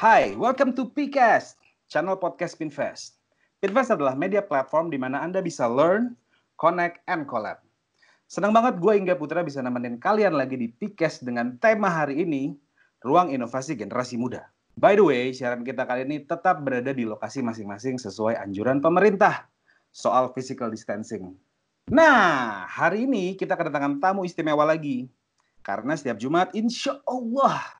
Hai, welcome to PCast, channel podcast Pinvest. Pinvest adalah media platform di mana Anda bisa learn, connect, and collab. Senang banget gue Ingga Putra bisa nemenin kalian lagi di PCast dengan tema hari ini, Ruang Inovasi Generasi Muda. By the way, siaran kita kali ini tetap berada di lokasi masing-masing sesuai anjuran pemerintah soal physical distancing. Nah, hari ini kita kedatangan tamu istimewa lagi. Karena setiap Jumat, insya Allah,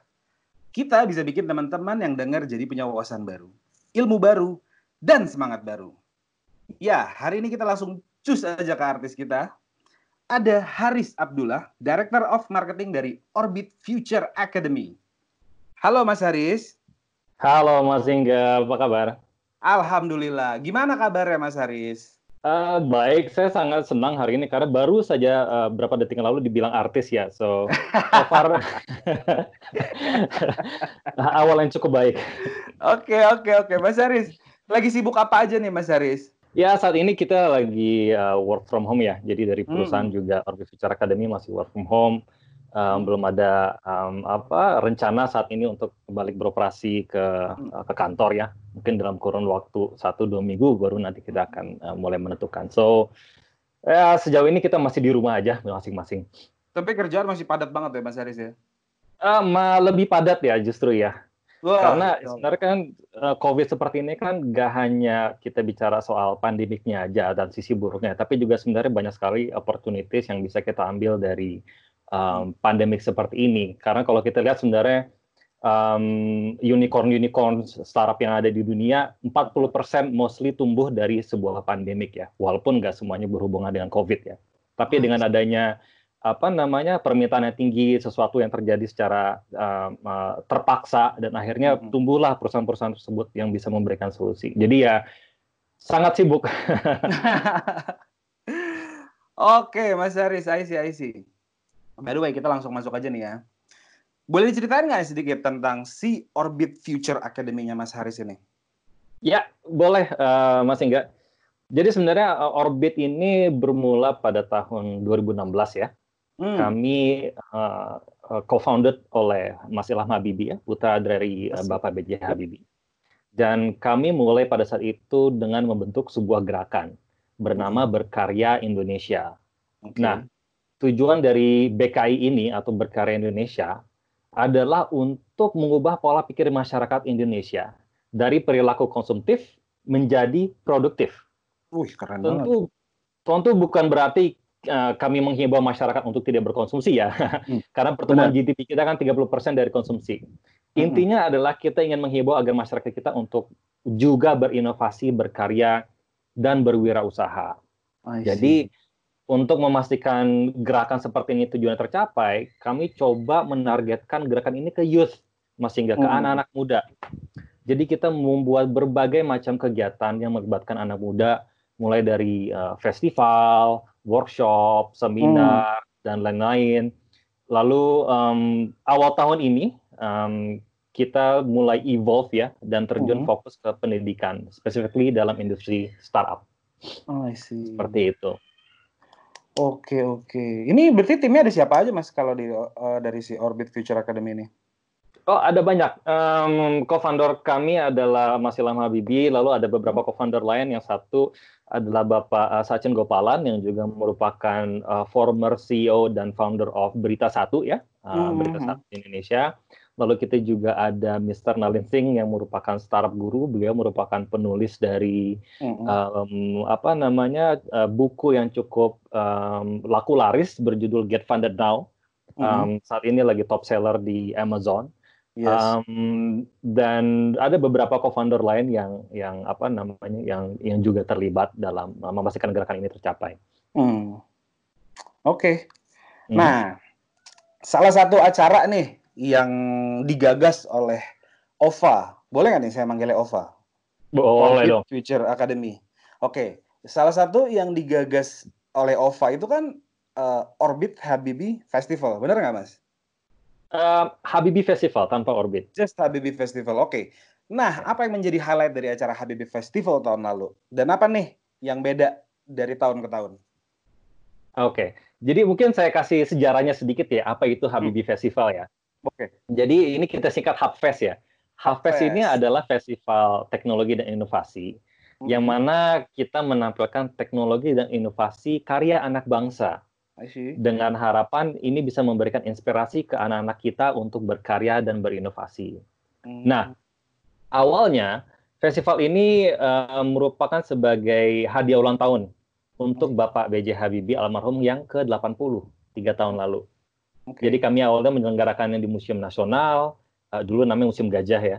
kita bisa bikin teman-teman yang dengar jadi punya wawasan baru, ilmu baru, dan semangat baru. Ya, hari ini kita langsung cus aja ke artis kita. Ada Haris Abdullah, Director of Marketing dari Orbit Future Academy. Halo Mas Haris. Halo Mas Ingga, apa kabar? Alhamdulillah. Gimana kabarnya Mas Haris? Uh, baik, saya sangat senang hari ini karena baru saja uh, berapa detik yang lalu dibilang artis ya, so, so far awal yang cukup baik. Oke oke oke, Mas Haris, lagi sibuk apa aja nih Mas Haris? Ya saat ini kita lagi uh, work from home ya, jadi dari perusahaan hmm. juga Orbit Future Academy masih work from home um, belum ada um, apa rencana saat ini untuk kembali beroperasi ke uh, ke kantor ya mungkin dalam kurun waktu satu dua minggu baru nanti kita akan uh, mulai menentukan. So ya sejauh ini kita masih di rumah aja masing-masing. Tapi kerjaan masih padat banget ya Mas Haris ya? Uh, lebih padat ya justru ya. Wah, Karena ya sebenarnya kan COVID seperti ini kan gak hanya kita bicara soal pandemiknya aja dan sisi buruknya, tapi juga sebenarnya banyak sekali opportunities yang bisa kita ambil dari um, pandemik seperti ini. Karena kalau kita lihat sebenarnya um, unicorn-unicorn startup yang ada di dunia, 40% mostly tumbuh dari sebuah pandemik ya. Walaupun nggak semuanya berhubungan dengan COVID ya. Tapi hmm. dengan adanya apa namanya permintaan yang tinggi, sesuatu yang terjadi secara uh, uh, terpaksa dan akhirnya hmm. tumbuhlah perusahaan-perusahaan tersebut yang bisa memberikan solusi. Jadi ya sangat sibuk. Oke, Mas Haris, I see, I see. By the way, kita langsung masuk aja nih ya. Boleh diceritain nggak sedikit tentang si Orbit Future Academy-nya Mas Haris ini? Ya, boleh uh, Mas Ingga. Jadi sebenarnya uh, Orbit ini bermula pada tahun 2016 ya. Hmm. Kami uh, co-founded oleh Mas Ilham Habibie ya, putra dari uh, Bapak B.J. Habibie. Dan kami mulai pada saat itu dengan membentuk sebuah gerakan bernama hmm. Berkarya Indonesia. Okay. Nah, tujuan dari BKI ini atau Berkarya Indonesia adalah untuk mengubah pola pikir masyarakat Indonesia dari perilaku konsumtif menjadi produktif. Wih, keren tentu, banget. Tentu bukan berarti uh, kami menghimbau masyarakat untuk tidak berkonsumsi ya. Hmm. Karena pertumbuhan Benar. GDP kita kan 30% dari konsumsi. Hmm. Intinya hmm. adalah kita ingin menghimbau agar masyarakat kita untuk juga berinovasi, berkarya, dan berwirausaha. Jadi untuk memastikan gerakan seperti ini tujuan tercapai, kami coba menargetkan gerakan ini ke youth, masih nggak ke hmm. anak-anak hmm. muda. Jadi kita membuat berbagai macam kegiatan yang melibatkan anak muda, mulai dari uh, festival, workshop, seminar, hmm. dan lain-lain. Lalu um, awal tahun ini um, kita mulai evolve ya dan terjun hmm. fokus ke pendidikan, specifically dalam industri startup. Oh, I see. Seperti itu. Oke oke. Ini berarti timnya ada siapa aja Mas kalau di uh, dari si Orbit Future Academy ini? Oh, ada banyak. Um, co-founder kami adalah Mas Ilham Habibie, lalu ada beberapa co-founder lain. Yang satu adalah Bapak uh, Sachin Gopalan yang juga merupakan uh, former CEO dan founder of Berita Satu ya, uh, hmm. Berita Satu Indonesia. Lalu kita juga ada Mr. Nalin Singh yang merupakan startup guru. Beliau merupakan penulis dari mm-hmm. um, apa namanya uh, buku yang cukup um, laku laris berjudul Get Funded Now. Um, mm-hmm. Saat ini lagi top seller di Amazon. Yes. Um, dan ada beberapa co-founder lain yang yang apa namanya yang yang juga terlibat dalam memastikan gerakan ini tercapai. Hmm. Oke. Okay. Hmm. Nah, salah satu acara nih yang digagas oleh OVA. Boleh nggak nih saya manggilnya OVA? Boleh dong. Future Academy. Oke, salah satu yang digagas oleh OVA itu kan uh, Orbit Habibi Festival, benar nggak mas? Uh, Habibi Festival tanpa Orbit. Just Habibi Festival, oke. Nah, apa yang menjadi highlight dari acara Habibi Festival tahun lalu? Dan apa nih yang beda dari tahun ke tahun? Oke, jadi mungkin saya kasih sejarahnya sedikit ya, apa itu Habibi hmm. Festival ya. Oke. Okay. Jadi ini kita singkat Hubfest ya. Hubfest ini adalah festival teknologi dan inovasi hmm. yang mana kita menampilkan teknologi dan inovasi karya anak bangsa. Dengan harapan ini bisa memberikan inspirasi ke anak-anak kita untuk berkarya dan berinovasi. Hmm. Nah, awalnya festival ini uh, merupakan sebagai hadiah ulang tahun untuk Bapak B.J. Habibie almarhum yang ke-80, tiga tahun lalu. Okay. Jadi kami awalnya menyelenggarakannya di Museum Nasional, uh, dulu namanya Museum Gajah ya.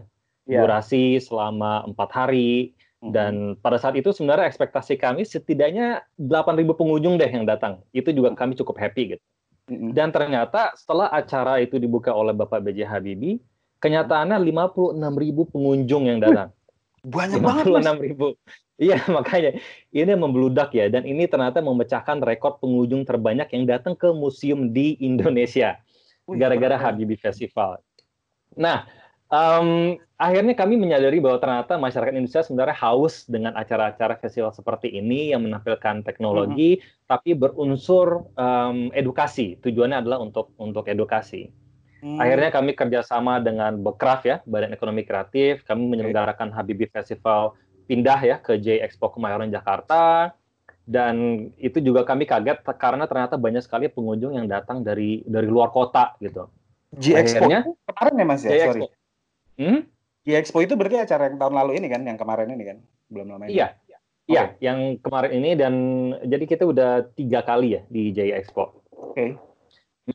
Yeah. Durasi selama empat hari dan pada saat itu sebenarnya ekspektasi kami setidaknya 8.000 pengunjung deh yang datang. Itu juga kami cukup happy gitu. Dan ternyata setelah acara itu dibuka oleh Bapak BJ Habibie, kenyataannya 56.000 pengunjung yang datang. Banyak 56 banget. 56.000. Iya, makanya ini membludak ya. Dan ini ternyata memecahkan rekor pengunjung terbanyak yang datang ke museum di Indonesia. Gara-gara Habibie Festival. Nah, um, akhirnya kami menyadari bahwa ternyata masyarakat Indonesia sebenarnya haus dengan acara-acara festival seperti ini yang menampilkan teknologi, mm -hmm. tapi berunsur um, edukasi. Tujuannya adalah untuk untuk edukasi. Hmm. Akhirnya kami kerjasama dengan Bekraf ya, Badan Ekonomi Kreatif. Kami menyelenggarakan Habibie Festival pindah ya ke J Expo Kemayoran Jakarta. Dan itu juga kami kaget karena ternyata banyak sekali pengunjung yang datang dari dari luar kota gitu. J Expo Akhirnya, kemarin ya Mas ya, J sorry. Hmm? Expo itu berarti acara yang tahun lalu ini kan, yang kemarin ini kan, belum lama ini. Iya, okay. iya, yang kemarin ini dan jadi kita udah tiga kali ya di J Expo. Oke. Okay.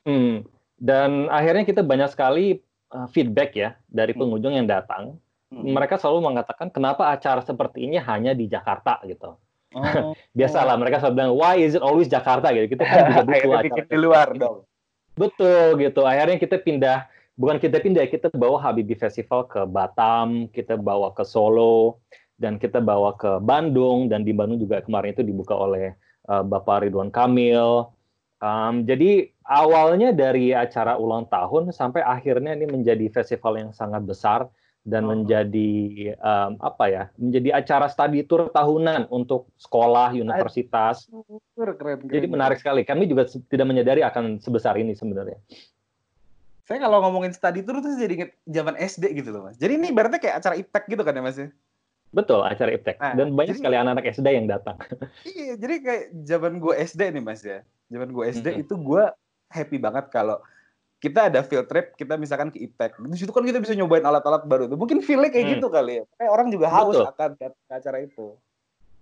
Hmm. Dan akhirnya kita banyak sekali uh, feedback ya dari hmm. pengunjung yang datang. Hmm. Mereka selalu mengatakan kenapa acara seperti ini hanya di Jakarta gitu. Oh. Biasalah mereka selalu bilang why is it always Jakarta gitu. Kita kan juga butuh acara di luar dong. Betul gitu. Akhirnya kita pindah bukan kita pindah, kita bawa Habibie Festival ke Batam, kita bawa ke Solo, dan kita bawa ke Bandung dan di Bandung juga kemarin itu dibuka oleh uh, Bapak Ridwan Kamil. Um, jadi awalnya dari acara ulang tahun sampai akhirnya ini menjadi festival yang sangat besar dan oh. menjadi um, apa ya menjadi acara study tour tahunan untuk sekolah universitas. Keren, keren, Jadi menarik sekali. Kami juga tidak menyadari akan sebesar ini sebenarnya. Saya kalau ngomongin study tour tuh jadi inget zaman SD gitu loh mas. Jadi ini berarti kayak acara iptek gitu kan ya mas ya? Betul, acara iptek. Nah, Dan banyak jadi, sekali anak-anak SD yang datang. Iya, jadi kayak zaman gue SD nih mas ya zaman gue SD mm-hmm. itu gue happy banget kalau kita ada field trip, kita misalkan ke IPTEK. Di situ kan kita bisa nyobain alat-alat baru itu. Mungkin feel kayak hmm. gitu kali ya. Kayak orang juga haus Betul. akan ke acara itu.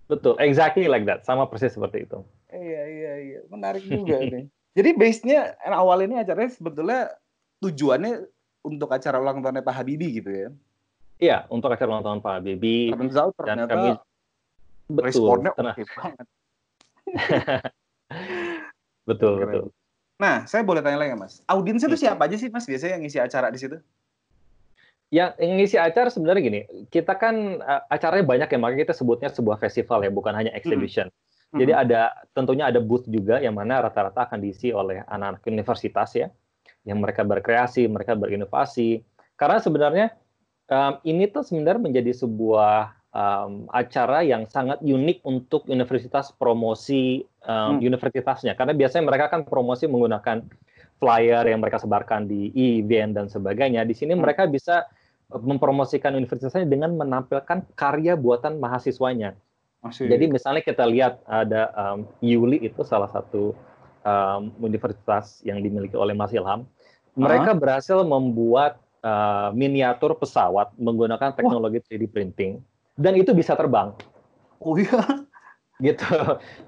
Betul, exactly like that. Sama persis seperti itu. Iya, iya, iya. Menarik juga nih. Jadi base-nya awal ini acaranya sebetulnya tujuannya untuk acara ulang tahunnya Pak Habibie gitu ya. Iya, untuk acara ulang tahun Pak Habibie. dan kami betul, responnya oke okay banget. Betul, Keren. betul. Nah, saya boleh tanya lagi Mas. Audiensnya itu iya. siapa aja sih Mas biasanya yang ngisi acara di situ? Ya, yang ngisi acara sebenarnya gini, kita kan acaranya banyak ya, makanya kita sebutnya sebuah festival ya, bukan hanya exhibition. Hmm. Jadi ada tentunya ada booth juga yang mana rata-rata akan diisi oleh anak-anak universitas ya, yang mereka berkreasi, mereka berinovasi. Karena sebenarnya um, ini tuh sebenarnya menjadi sebuah um, acara yang sangat unik untuk universitas promosi um, hmm. universitasnya karena biasanya mereka kan promosi menggunakan flyer yang mereka sebarkan di event dan sebagainya di sini hmm. mereka bisa mempromosikan universitasnya dengan menampilkan karya buatan mahasiswanya Masih. jadi misalnya kita lihat ada um, Yuli itu salah satu um, universitas yang dimiliki oleh Mas Ilham mereka uh -huh. berhasil membuat uh, miniatur pesawat menggunakan teknologi Wah. 3D printing dan itu bisa terbang. Oh iya. Gitu.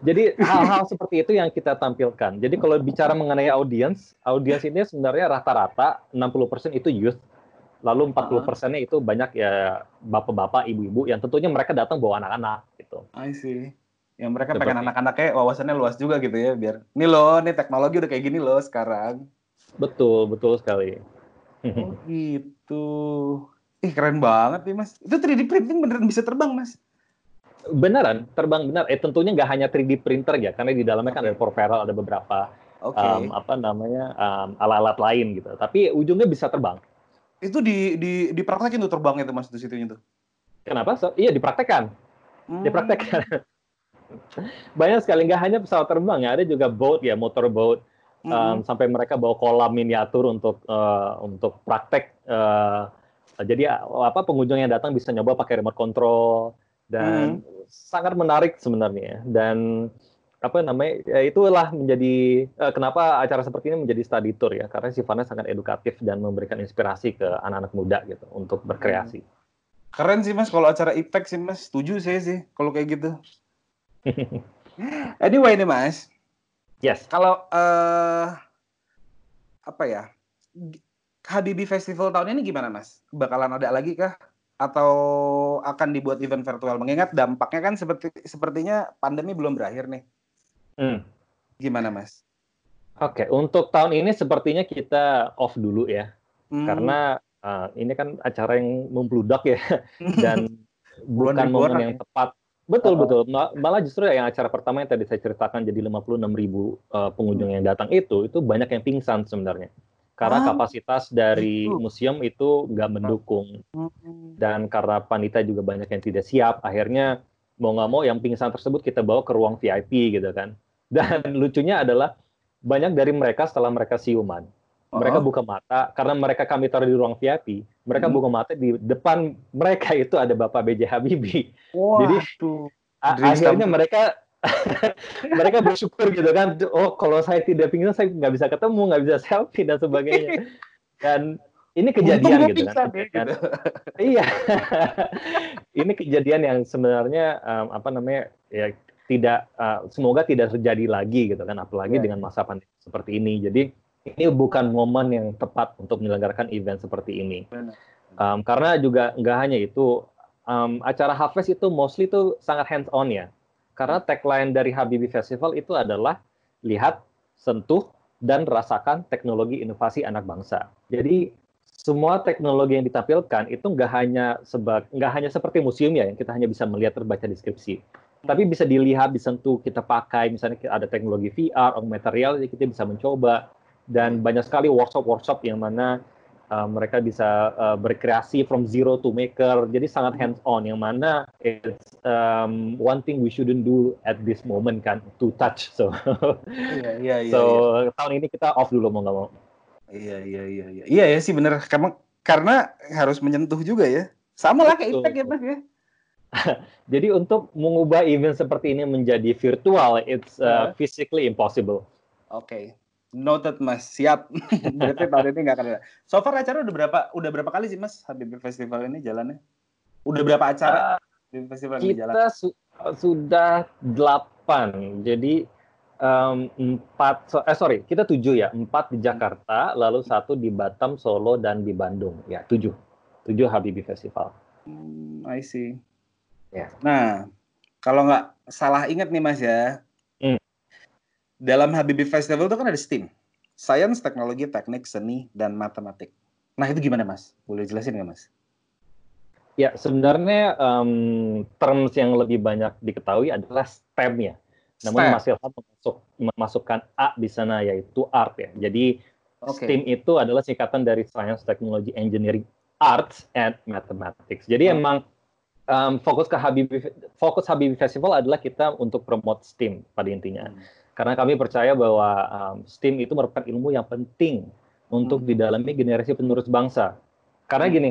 Jadi hal-hal seperti itu yang kita tampilkan. Jadi kalau bicara mengenai audiens, audiens ini sebenarnya rata-rata 60% itu youth, lalu 40 persennya itu banyak ya bapak-bapak, ibu-ibu yang tentunya mereka datang bawa anak-anak gitu. I see. Yang mereka Seperti. pengen anak-anaknya wawasannya luas juga gitu ya, biar ini loh, nih teknologi udah kayak gini loh sekarang. Betul, betul sekali. Oh gitu. Ih keren banget nih mas. Itu 3D printing beneran bisa terbang mas? Beneran, terbang benar. Eh tentunya nggak hanya 3D printer ya, karena di dalamnya okay. kan ada propeller, ada beberapa okay. um, apa namanya um, alat-alat lain gitu. Tapi ujungnya bisa terbang. Itu di di dipraktekin tuh terbang itu mas di situ itu. Kenapa? So, iya dipraktekkan. Hmm. Dipraktekkan. Banyak sekali nggak hanya pesawat terbang ya, ada juga boat ya, motor boat. Um, hmm. Sampai mereka bawa kolam miniatur untuk uh, untuk praktek uh, Jadi apa pengunjung yang datang bisa nyoba pakai remote control dan hmm. sangat menarik sebenarnya. Dan apa namanya ya itulah menjadi uh, kenapa acara seperti ini menjadi study tour ya karena sifatnya sangat edukatif dan memberikan inspirasi ke anak-anak muda gitu untuk berkreasi. Keren sih mas kalau acara IPEC sih mas, setuju saya sih kalau kayak gitu. anyway nih mas, yes. Kalau uh, apa ya Habibi Festival tahun ini gimana mas? Bakalan ada lagi kah? Atau akan dibuat event virtual? Mengingat dampaknya kan seperti sepertinya pandemi belum berakhir nih. Hmm. Gimana, Mas? Oke, okay, untuk tahun ini sepertinya kita off dulu ya, hmm. karena uh, ini kan acara yang membludak ya, dan bukan momen yang tepat. Betul oh. betul, malah justru yang acara pertama yang tadi saya ceritakan jadi 56 ribu uh, pengunjung yang datang itu, itu banyak yang pingsan sebenarnya, karena ah. kapasitas dari itu. museum itu nggak mendukung, hmm. dan karena panitia juga banyak yang tidak siap, akhirnya mau nggak mau yang pingsan tersebut kita bawa ke ruang VIP gitu kan dan lucunya adalah banyak dari mereka setelah mereka siuman, mereka oh. buka mata karena mereka kami taruh di ruang VIP. Mereka hmm. buka mata di depan mereka itu ada Bapak B.J. Habibie. Wow, Jadi tuh. akhirnya mereka mereka bersyukur gitu kan. Oh kalau saya tidak pingsan saya nggak bisa ketemu, nggak bisa selfie dan sebagainya. Dan ini kejadian gitu kan. Ya, gitu. iya. ini kejadian yang sebenarnya um, apa namanya ya tidak uh, semoga tidak terjadi lagi gitu kan apalagi yeah. dengan masa pandemi seperti ini jadi ini bukan momen yang tepat untuk menyelenggarakan event seperti ini um, karena juga nggak hanya itu um, acara Harvest itu mostly itu sangat hands on ya karena tagline dari Habibie Festival itu adalah lihat sentuh dan rasakan teknologi inovasi anak bangsa. Jadi semua teknologi yang ditampilkan itu nggak hanya sebab nggak hanya seperti museum ya yang kita hanya bisa melihat terbaca deskripsi. Tapi bisa dilihat, disentuh, kita pakai, misalnya ada teknologi VR, augmented reality, kita bisa mencoba, dan banyak sekali workshop-workshop yang mana uh, mereka bisa uh, berkreasi from zero to maker, jadi sangat hands-on, yang mana it's um, one thing we shouldn't do at this moment kan, to touch, so yeah, yeah, yeah, so yeah. tahun ini kita off dulu mau nggak mau. Iya iya iya iya. Iya ya sih bener. Karena karena harus menyentuh juga ya. Sama lah kayak Impact ya mas ya. Jadi untuk mengubah event seperti ini menjadi virtual, it's uh, physically impossible. Oke, okay. Noted mas, siap. Berarti tahun ini nggak akan ada. So far acara udah berapa? Udah berapa kali sih mas Habibie Festival ini jalannya? Udah berapa acara uh, Festival ini jalan? Kita su sudah delapan. Jadi um, empat, so, eh sorry, kita tujuh ya, empat di Jakarta, lalu satu di Batam, Solo, dan di Bandung. Ya tujuh, tujuh Habibie Festival. Hmm, I see. Ya. Nah, kalau nggak salah ingat nih Mas ya. Dalam Habibie Festival itu kan ada STEAM, Science, Teknologi, Teknik, Seni, dan Matematik. Nah itu gimana Mas? Boleh jelasin nggak Mas? Ya, sebenarnya um, terms yang lebih banyak diketahui adalah STEM ya. Namun STEM. Mas Ilham memasuk, memasukkan A di sana yaitu art ya. Jadi okay. STEAM itu adalah singkatan dari Science, Technology, Engineering, Arts, and Mathematics. Jadi oh. emang um, fokus ke Habibie fokus Habibie Festival adalah kita untuk promote STEAM pada intinya. Hmm. Karena kami percaya bahwa um, STEAM itu merupakan ilmu yang penting untuk hmm. didalami generasi penerus bangsa. Karena hmm. gini,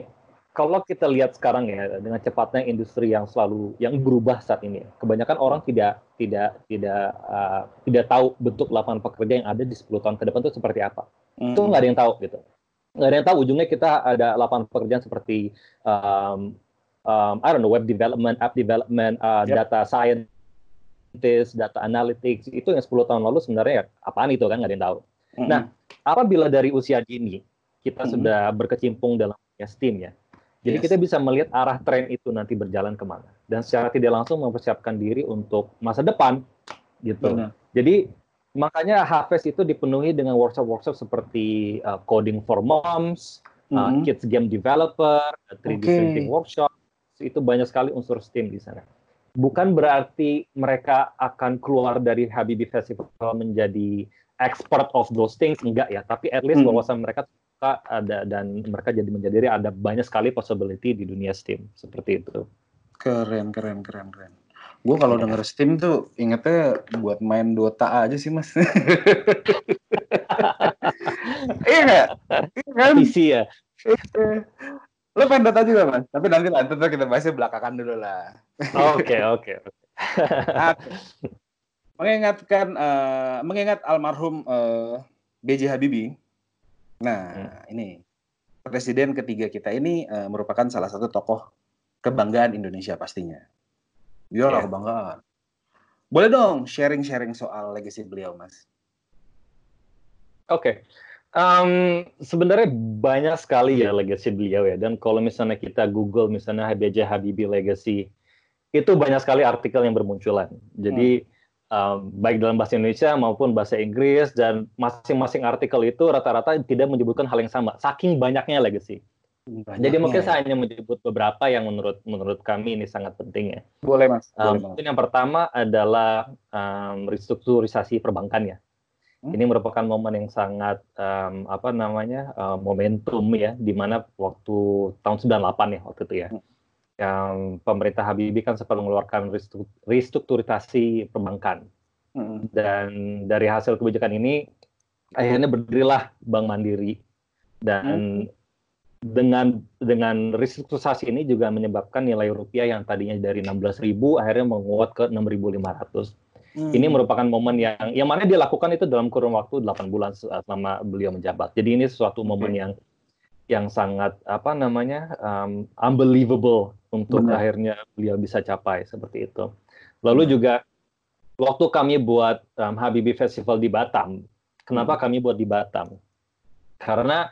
kalau kita lihat sekarang ya dengan cepatnya industri yang selalu yang berubah saat ini, kebanyakan orang tidak tidak tidak uh, tidak tahu bentuk lapangan pekerja yang ada di 10 tahun ke depan itu seperti apa. Hmm. Itu nggak ada yang tahu gitu. Nggak ada yang tahu ujungnya kita ada lapangan pekerjaan seperti um, um, I don't know web development, app development, uh, yep. data scientist, data analytics itu yang 10 tahun lalu sebenarnya ya, apaan itu kan nggak ada yang tahu. Mm-hmm. Nah, apabila dari usia dini kita mm-hmm. sudah berkecimpung dalam ya, STEAM ya, jadi yes. kita bisa melihat arah tren itu nanti berjalan ke mana dan secara tidak langsung mempersiapkan diri untuk masa depan gitu. Benar. Jadi makanya Harvest itu dipenuhi dengan workshop-workshop seperti uh, coding for moms, mm-hmm. uh, kids game developer, 3D okay. printing workshop, itu banyak sekali unsur STEAM di sana. Bukan berarti mereka akan keluar dari Habibie Festival menjadi expert of those things, enggak ya. Tapi at least hmm. wawasan mereka ada dan mereka jadi menjadi ada banyak sekali possibility di dunia STEAM seperti itu. Keren, keren, keren, keren. Gue kalau denger Steam tuh ingetnya buat main Dota aja sih mas. iya nggak? Iya kan? PC ya. Lo pengen data juga mas, tapi nanti lah, tetap kita bahasnya belakangan dulu lah. Oke oke. Mengingatkan, uh, mengingat almarhum uh, eh, B.J. Habibie. Nah, hmm. ini presiden ketiga kita ini uh, merupakan salah satu tokoh kebanggaan Indonesia pastinya. Iya yeah. kebanggaan. Boleh dong sharing-sharing soal legacy beliau, Mas. Oke. Okay. Um, sebenarnya banyak sekali ya legacy beliau ya. Dan kalau misalnya kita Google misalnya B.J. Habibie legacy, itu banyak sekali artikel yang bermunculan. Jadi hmm. um, baik dalam bahasa Indonesia maupun bahasa Inggris dan masing-masing artikel itu rata-rata tidak menyebutkan hal yang sama. Saking banyaknya legacy. Banyaknya. Jadi mungkin saya hanya menyebut beberapa yang menurut menurut kami ini sangat penting ya. Boleh mas. Boleh, um, mungkin yang pertama adalah um, restrukturisasi perbankan ya. Hmm? Ini merupakan momen yang sangat um, apa namanya uh, momentum ya, di mana waktu tahun 98 ya waktu itu ya, hmm. yang pemerintah Habibie kan sempat mengeluarkan restrukturisasi perbankan, hmm. dan dari hasil kebijakan ini akhirnya berdirilah Bank Mandiri dan hmm. dengan dengan restrukturisasi ini juga menyebabkan nilai rupiah yang tadinya dari 16.000 akhirnya menguat ke 6.500 Hmm. Ini merupakan momen yang yang mana dia lakukan itu dalam kurun waktu 8 bulan selama beliau menjabat. Jadi ini sesuatu momen okay. yang yang sangat apa namanya um, unbelievable untuk Benar. akhirnya beliau bisa capai seperti itu. Lalu hmm. juga waktu kami buat um, Habibie Festival di Batam, kenapa hmm. kami buat di Batam? Karena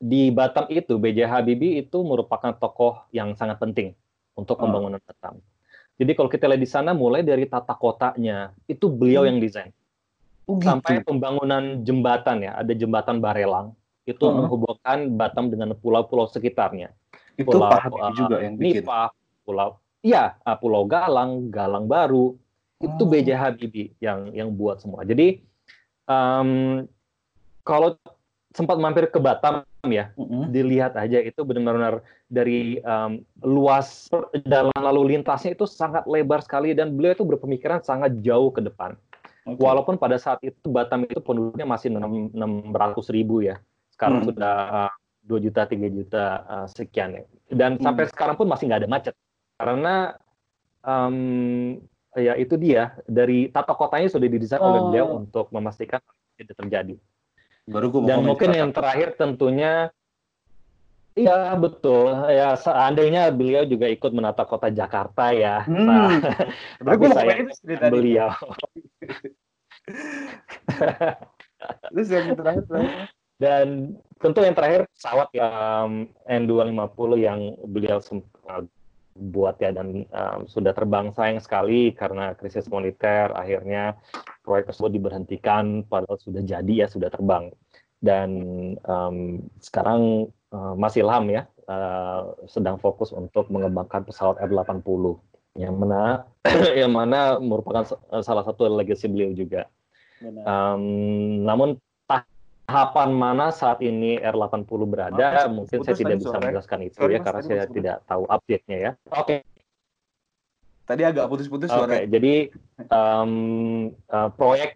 di Batam itu B.J. Habibie itu merupakan tokoh yang sangat penting untuk oh. pembangunan Batam. Jadi kalau kita lihat di sana mulai dari tata kotanya itu beliau hmm. yang desain. Oh, gitu. Sampai pembangunan jembatan ya, ada jembatan Barelang itu uh -huh. menghubungkan Batam dengan pulau-pulau sekitarnya. Itu pulau, Pak uh, juga yang bikin. Nipah, pulau Iya, uh, Pulau Galang, Galang Baru, oh. itu B.J. Habibie yang yang buat semua. Jadi um, kalau sempat mampir ke Batam ya, mm-hmm. dilihat aja itu benar-benar dari um, luas jalan lalu lintasnya itu sangat lebar sekali dan beliau itu berpemikiran sangat jauh ke depan. Okay. Walaupun pada saat itu Batam itu penduduknya masih 600 ribu ya, sekarang mm. sudah uh, 2 juta, 3 juta uh, sekian ya. Dan mm. sampai sekarang pun masih nggak ada macet karena um, ya itu dia dari tata kotanya sudah didesain oh. oleh beliau untuk memastikan tidak terjadi. Baru gue Dan mungkin yang terakhir tentunya Iya betul. Ya seandainya beliau juga ikut menata kota Jakarta ya. Hmm. Nah, tapi saya beliau. Terus yang terakhir, terakhir. Dan tentu yang terakhir pesawat yang N250 yang beliau buat ya dan um, sudah terbang sayang sekali karena krisis moneter akhirnya proyek tersebut diberhentikan padahal sudah jadi ya sudah terbang dan um, sekarang uh, Mas Ilham ya uh, sedang fokus untuk mengembangkan pesawat R80 yang mana yang mana merupakan salah satu legacy beliau juga. Um, namun tahapan mana saat ini R80 berada, mungkin saya tidak bisa menjelaskan itu sorry, ya, karena saya tidak tahu update-nya ya. Oke. Okay. Tadi agak putus-putus suara. Oke, okay, jadi um, uh, proyek,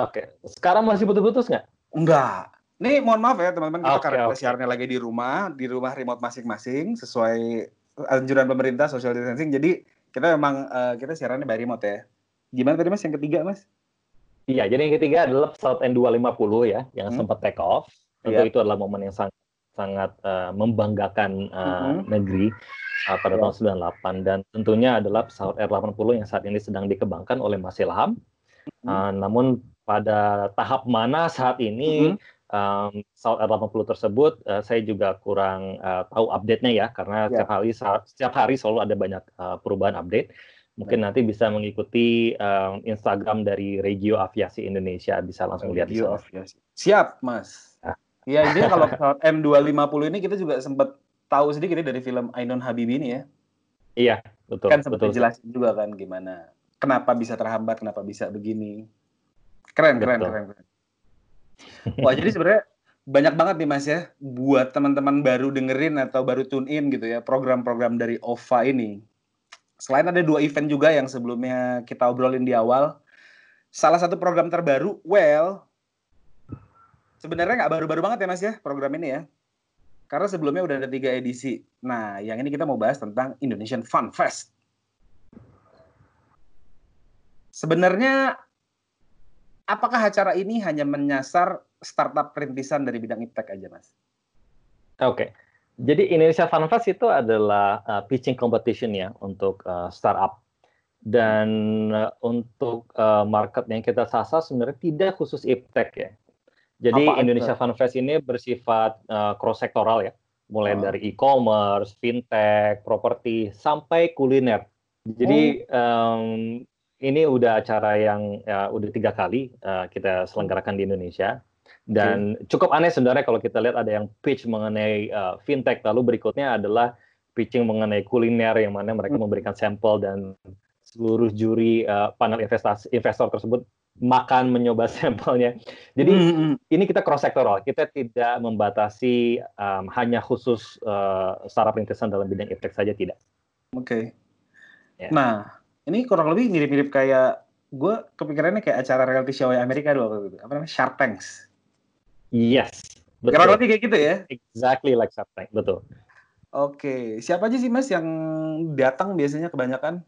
oke, okay. sekarang masih putus-putus nggak? Enggak. Nih mohon maaf ya teman-teman, kita okay, karena okay. siarnya lagi di rumah, di rumah remote masing-masing, sesuai anjuran pemerintah social distancing. Jadi kita memang uh, kita siarannya by remote ya. Gimana tadi mas yang ketiga mas? Iya, jadi yang ketiga adalah pesawat N250 ya, yang hmm. sempat take off. Tentu yeah. itu adalah momen yang sangat sangat uh, membanggakan uh, hmm. negeri uh, pada yeah. tahun 98 dan tentunya adalah pesawat R80 yang saat ini sedang dikembangkan oleh Mas Ilham. Uh, namun pada tahap mana saat ini hmm. um, pesawat R80 tersebut uh, saya juga kurang uh, tahu update-nya ya karena yeah. setiap hari setiap hari selalu ada banyak uh, perubahan update. Mungkin nanti bisa mengikuti um, Instagram dari Regio Aviasi Indonesia, bisa langsung Regio lihat di sana. Aviasi. Siap, Mas. Iya, ini kalau pesawat M250 ini kita juga sempat tahu sedikit ya dari film Ainun Habibie ini ya. Iya, betul. Kan sempat dijelasin juga kan gimana, kenapa bisa terhambat, kenapa bisa begini. Keren, keren, betul. keren, keren. Wah, jadi sebenarnya banyak banget nih Mas ya, buat teman-teman baru dengerin atau baru tune in gitu ya, program-program dari OVA ini Selain ada dua event juga yang sebelumnya kita obrolin di awal. Salah satu program terbaru, well, sebenarnya nggak baru-baru banget ya mas ya program ini ya. Karena sebelumnya udah ada tiga edisi. Nah, yang ini kita mau bahas tentang Indonesian Fun Fest. Sebenarnya, apakah acara ini hanya menyasar startup perintisan dari bidang iptek aja, Mas? Oke. Okay. Jadi Indonesia Fun Fest itu adalah uh, pitching competition ya untuk uh, startup. Dan uh, untuk uh, market yang kita sasar sebenarnya tidak khusus iptek ya. Jadi Apa Indonesia Fun Fest ini bersifat uh, cross sektoral ya, mulai uh. dari e-commerce, fintech, properti sampai kuliner. Jadi oh. um, ini udah acara yang ya, udah tiga kali uh, kita selenggarakan di Indonesia dan okay. cukup aneh sebenarnya kalau kita lihat ada yang pitch mengenai uh, fintech, lalu berikutnya adalah pitching mengenai kuliner yang mana mereka hmm. memberikan sampel dan seluruh juri uh, panel investasi investor tersebut makan mencoba sampelnya. Jadi mm -hmm. ini kita cross sektoral, kita tidak membatasi um, hanya khusus uh, startup rintisan dalam bidang iptek saja tidak. Oke. Okay. Ya. Yeah. Nah, ini kurang lebih mirip-mirip kayak gue kepikirannya kayak acara reality show Amerika dulu apa namanya Shark Tanks. Yes. Betul. Kurang lebih kayak gitu ya? Exactly like Shark Tank, betul. Oke, siapa aja sih Mas yang datang biasanya kebanyakan?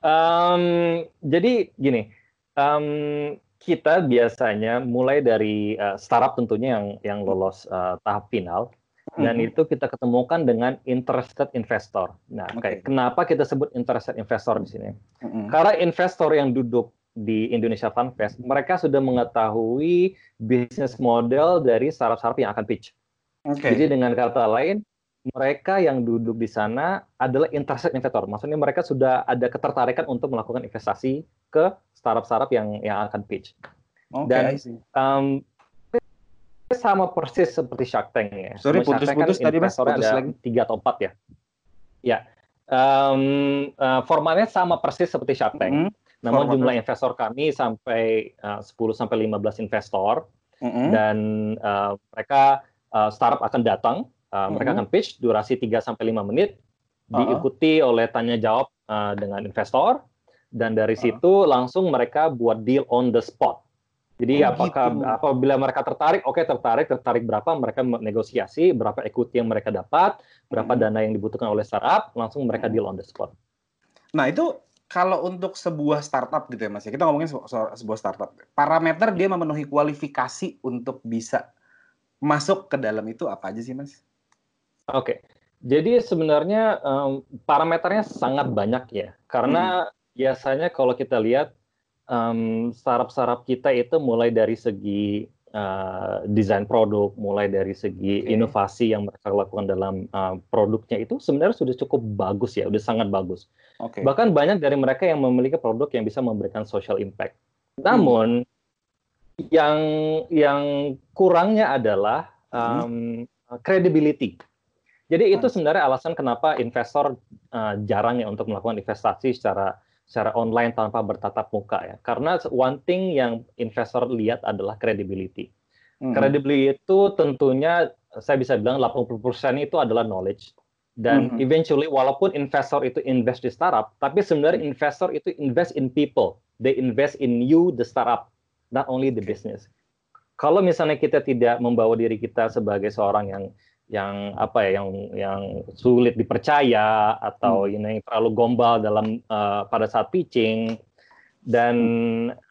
Um, jadi gini, um, kita biasanya mulai dari uh, startup tentunya yang yang lolos uh, tahap final dan mm -hmm. itu kita ketemukan dengan interested investor. Nah, okay. kenapa kita sebut interested investor di sini? Mm -hmm. Karena investor yang duduk di Indonesia Fun Fest, mereka sudah mengetahui bisnis model dari startup-startup yang akan pitch. Okay. Jadi dengan kata lain, mereka yang duduk di sana adalah interested investor. Maksudnya mereka sudah ada ketertarikan untuk melakukan investasi ke startup-startup yang yang akan pitch. Okay, Dan um, sama persis seperti Shark Tank ya. Sorry, putus-putus kan tadi mas, putus ada lagi. tiga atau empat ya. Ya, um, uh, formatnya sama persis seperti Shark Tank. Mm -hmm. Namun Format. jumlah investor kami sampai uh, 10 sampai 15 investor mm -hmm. dan uh, mereka uh, startup akan datang, uh, -hmm. mereka akan pitch durasi 3 sampai 5 menit diikuti uh -huh. oleh tanya jawab uh, dengan investor dan dari uh -huh. situ langsung mereka buat deal on the spot. Jadi oh, apakah gitu. apabila mereka tertarik, oke okay, tertarik, tertarik berapa mereka negosiasi, berapa equity yang mereka dapat, berapa hmm. dana yang dibutuhkan oleh startup, langsung mereka deal on the spot. Nah itu kalau untuk sebuah startup gitu ya Mas, ya, kita ngomongin soal sebuah startup. Parameter dia memenuhi kualifikasi untuk bisa masuk ke dalam itu apa aja sih Mas? Oke. Jadi sebenarnya um, parameternya sangat banyak ya. Karena hmm. biasanya kalau kita lihat um, startup-startup kita itu mulai dari segi uh, desain produk, mulai dari segi okay. inovasi yang mereka lakukan dalam uh, produknya itu sebenarnya sudah cukup bagus ya, sudah sangat bagus. Okay. Bahkan banyak dari mereka yang memiliki produk yang bisa memberikan social impact. Namun hmm. yang yang kurangnya adalah um, credibility. Jadi itu sebenarnya alasan kenapa investor uh, jarang ya untuk melakukan investasi secara secara online tanpa bertatap muka ya. Karena one thing yang investor lihat adalah credibility. Hmm. Credibility itu tentunya saya bisa bilang 80% itu adalah knowledge. Dan hmm. eventually walaupun investor itu invest di startup, tapi sebenarnya hmm. investor itu invest in people. They invest in you the startup, not only the business. Kalau misalnya kita tidak membawa diri kita sebagai seorang yang yang apa ya yang yang sulit dipercaya atau hmm. ini terlalu gombal dalam uh, pada saat pitching dan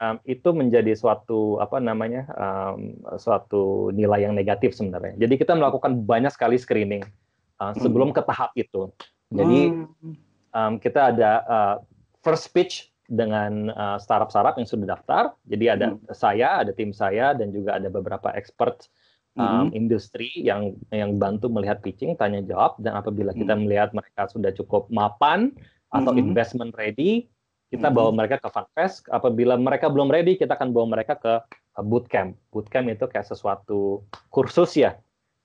um, itu menjadi suatu apa namanya um, suatu nilai yang negatif sebenarnya. Jadi kita melakukan banyak sekali screening uh, sebelum ke tahap itu. Jadi um, kita ada uh, first pitch dengan uh, startup-startup yang sudah daftar. Jadi ada hmm. saya, ada tim saya dan juga ada beberapa expert um, mm-hmm. industri yang yang bantu melihat pitching, tanya jawab, dan apabila kita mm-hmm. melihat mereka sudah cukup mapan atau mm-hmm. investment ready, kita mm-hmm. bawa mereka ke funfest. Apabila mereka belum ready, kita akan bawa mereka ke bootcamp. Bootcamp itu kayak sesuatu kursus ya.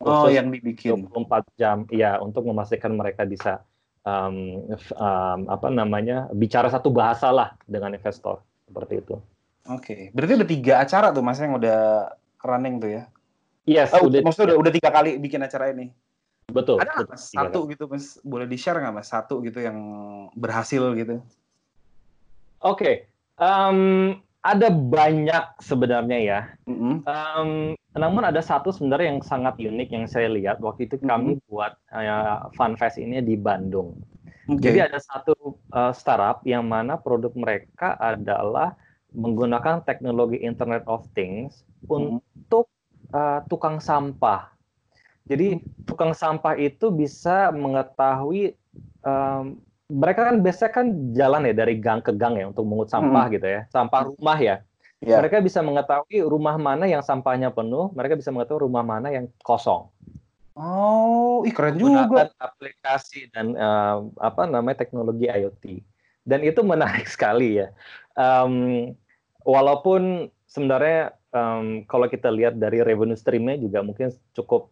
Oh, kursus oh, yang dibikin 24 jam, ya untuk memastikan mereka bisa um, um, apa namanya bicara satu bahasa lah dengan investor seperti itu. Oke, okay. berarti ada tiga acara tuh mas yang udah running tuh ya? Yes, oh, udah, maksudnya udah, udah tiga kali bikin acara ini. Betul. Ada betul, mas, satu kali. gitu mas, boleh di share nggak mas satu gitu yang berhasil gitu? Oke, okay. um, ada banyak sebenarnya ya. Mm -hmm. um, namun ada satu sebenarnya yang sangat unik yang saya lihat waktu itu kami mm-hmm. buat uh, fun fest ini di Bandung. Okay. Jadi ada satu uh, startup yang mana produk mereka adalah menggunakan teknologi Internet of Things mm-hmm. untuk uh, tukang sampah. Jadi mm-hmm. tukang sampah itu bisa mengetahui um, mereka kan biasanya kan jalan ya dari gang ke gang ya untuk mengut sampah hmm. gitu ya, sampah rumah ya. Yeah. Mereka bisa mengetahui rumah mana yang sampahnya penuh, mereka bisa mengetahui rumah mana yang kosong. Oh, ih keren juga. aplikasi dan uh, apa namanya teknologi IoT. Dan itu menarik sekali ya. Um, walaupun sebenarnya um, kalau kita lihat dari revenue streamnya juga mungkin cukup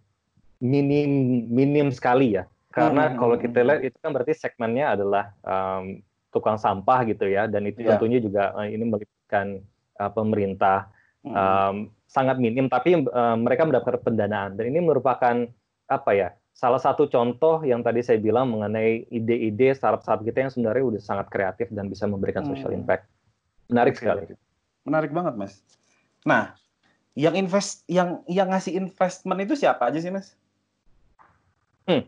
minim minim sekali ya. Karena hmm. kalau kita lihat itu kan berarti segmennya adalah um, tukang sampah gitu ya, dan itu yeah. tentunya juga uh, ini melibatkan uh, pemerintah hmm. um, sangat minim, tapi uh, mereka mendapatkan pendanaan dan ini merupakan apa ya salah satu contoh yang tadi saya bilang mengenai ide-ide startup-startup kita yang sebenarnya udah sangat kreatif dan bisa memberikan social hmm. impact. Menarik sekali. Menarik banget, Mas. Nah, yang invest yang yang ngasih investment itu siapa aja sih, Mas? Hmm.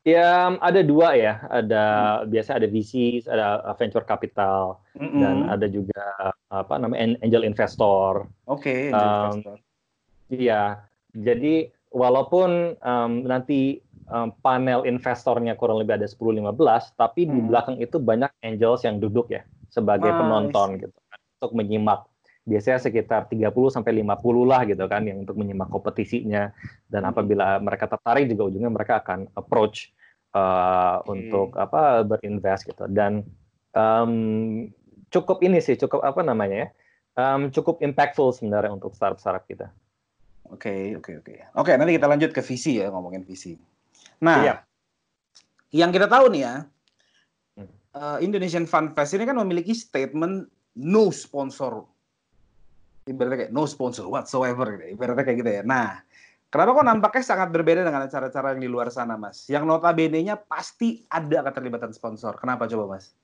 Ya ada dua ya, ada hmm. biasa ada VC, ada uh, venture capital, mm-hmm. dan ada juga apa namanya angel investor. Oke, okay, um, investor. Iya, jadi walaupun um, nanti um, panel investornya kurang lebih ada 10-15, tapi hmm. di belakang itu banyak angels yang duduk ya sebagai nice. penonton gitu kan, untuk menyimak. Biasanya sekitar 30 sampai 50 lah gitu kan yang untuk menyimak kompetisinya dan hmm. apabila mereka tertarik juga ujungnya mereka akan approach uh, hmm. untuk apa berinvest gitu dan um, cukup ini sih cukup apa namanya ya um, cukup impactful sebenarnya untuk startup startup kita. Oke okay, oke okay, oke okay. oke nanti kita lanjut ke visi ya ngomongin visi. Nah iya. yang kita tahu nih ya uh, Indonesian Fun Fest ini kan memiliki statement no sponsor ibaratnya kayak no sponsor whatsoever gitu. ibaratnya kayak gitu ya. Nah Kenapa kok nampaknya sangat berbeda dengan acara-acara yang di luar sana, Mas? Yang notabene-nya pasti ada keterlibatan sponsor. Kenapa coba, Mas?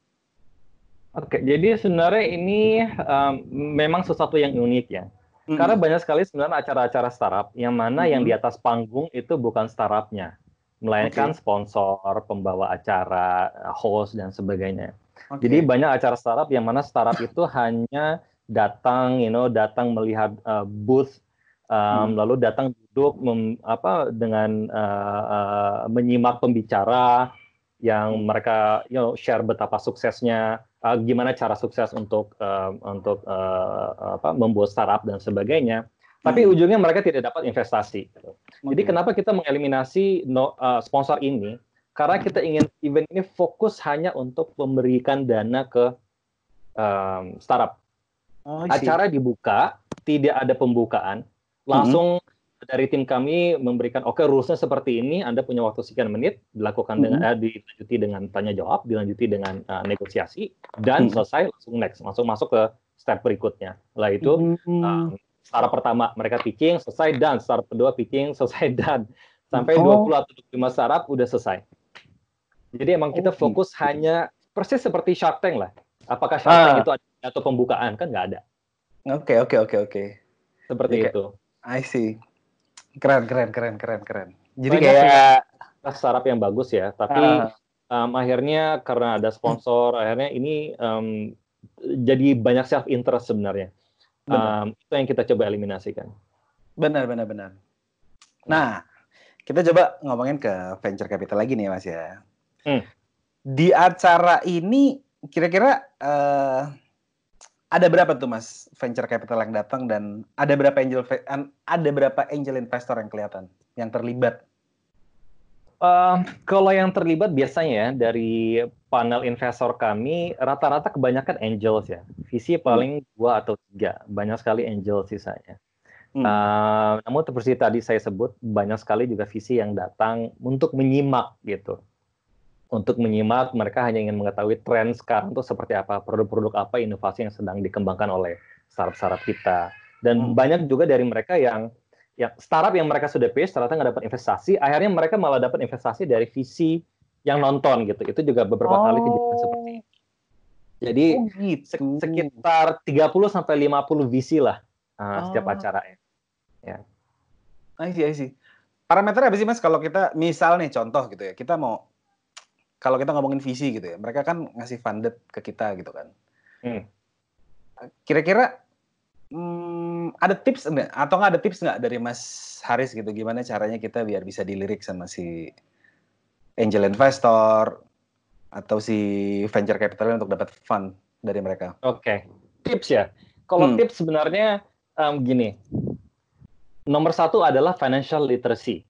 Oke, jadi sebenarnya ini um, memang sesuatu yang unik ya. Mm-hmm. Karena banyak sekali sebenarnya acara-acara startup yang mana mm-hmm. yang di atas panggung itu bukan startupnya, melainkan okay. sponsor, pembawa acara, host dan sebagainya. Okay. Jadi banyak acara startup yang mana startup itu hanya datang, you know, datang melihat uh, booth um, hmm. lalu datang duduk mem, apa dengan uh, uh, menyimak pembicara yang mereka you know, share betapa suksesnya uh, gimana cara sukses untuk uh, untuk uh, apa membuat startup dan sebagainya tapi hmm. ujungnya mereka tidak dapat investasi gitu. okay. jadi kenapa kita mengeliminasi no, uh, sponsor ini karena kita ingin event ini fokus hanya untuk memberikan dana ke um, startup oh, acara dibuka tidak ada pembukaan langsung hmm. dari tim kami memberikan oke okay, rulesnya seperti ini Anda punya waktu sekian menit dilakukan hmm. dengan eh, dilanjuti dengan tanya jawab dilanjuti dengan uh, negosiasi dan hmm. selesai langsung next langsung masuk ke step berikutnya lah itu hmm. uh, startup pertama mereka pitching selesai dan startup kedua pitching selesai dan sampai oh. 20 atau 25 startup udah selesai jadi emang kita oh, fokus gitu. hanya persis seperti Shark Tank lah apakah Shark Tank ah. itu ada atau pembukaan kan nggak ada oke okay, oke okay, oke okay, oke seperti okay. itu I see. Keren, keren, keren, keren, keren. Jadi Banyak kayak startup yang bagus ya, tapi uh, um, akhirnya karena ada sponsor, akhirnya ini um, jadi banyak self interest sebenarnya. Um, itu yang kita coba eliminasikan. Benar, benar, benar. Nah, kita coba ngomongin ke venture capital lagi nih, Mas ya. Hmm. Di acara ini kira-kira uh, ada berapa tuh mas venture capital yang datang dan ada berapa angel ada berapa angel investor yang kelihatan yang terlibat? Uh, kalau yang terlibat biasanya ya dari panel investor kami rata-rata kebanyakan angels ya. Visi paling hmm. dua atau tiga, banyak sekali angel sisanya. Hmm. Uh, namun seperti tadi saya sebut banyak sekali juga visi yang datang untuk menyimak gitu untuk menyimak mereka hanya ingin mengetahui tren sekarang itu seperti apa produk-produk apa inovasi yang sedang dikembangkan oleh startup-startup kita dan hmm. banyak juga dari mereka yang yang startup yang mereka sudah pitch ternyata nggak dapat investasi akhirnya mereka malah dapat investasi dari visi yang nonton gitu itu juga beberapa oh. kali kejadian seperti itu jadi oh, gitu. sekitar 30 sampai 50 visi lah uh, oh. setiap acara ya. I see, I see. Parameter apa sih mas kalau kita misal nih contoh gitu ya, kita mau kalau kita ngomongin visi gitu ya, mereka kan ngasih funded ke kita gitu kan. Hmm. Kira-kira hmm, ada tips enggak atau nggak ada tips nggak dari Mas Haris gitu gimana caranya kita biar bisa dilirik sama si angel investor atau si venture capital untuk dapat fund dari mereka? Oke, okay. tips ya. Kalau hmm. tips sebenarnya um, gini, nomor satu adalah financial literacy.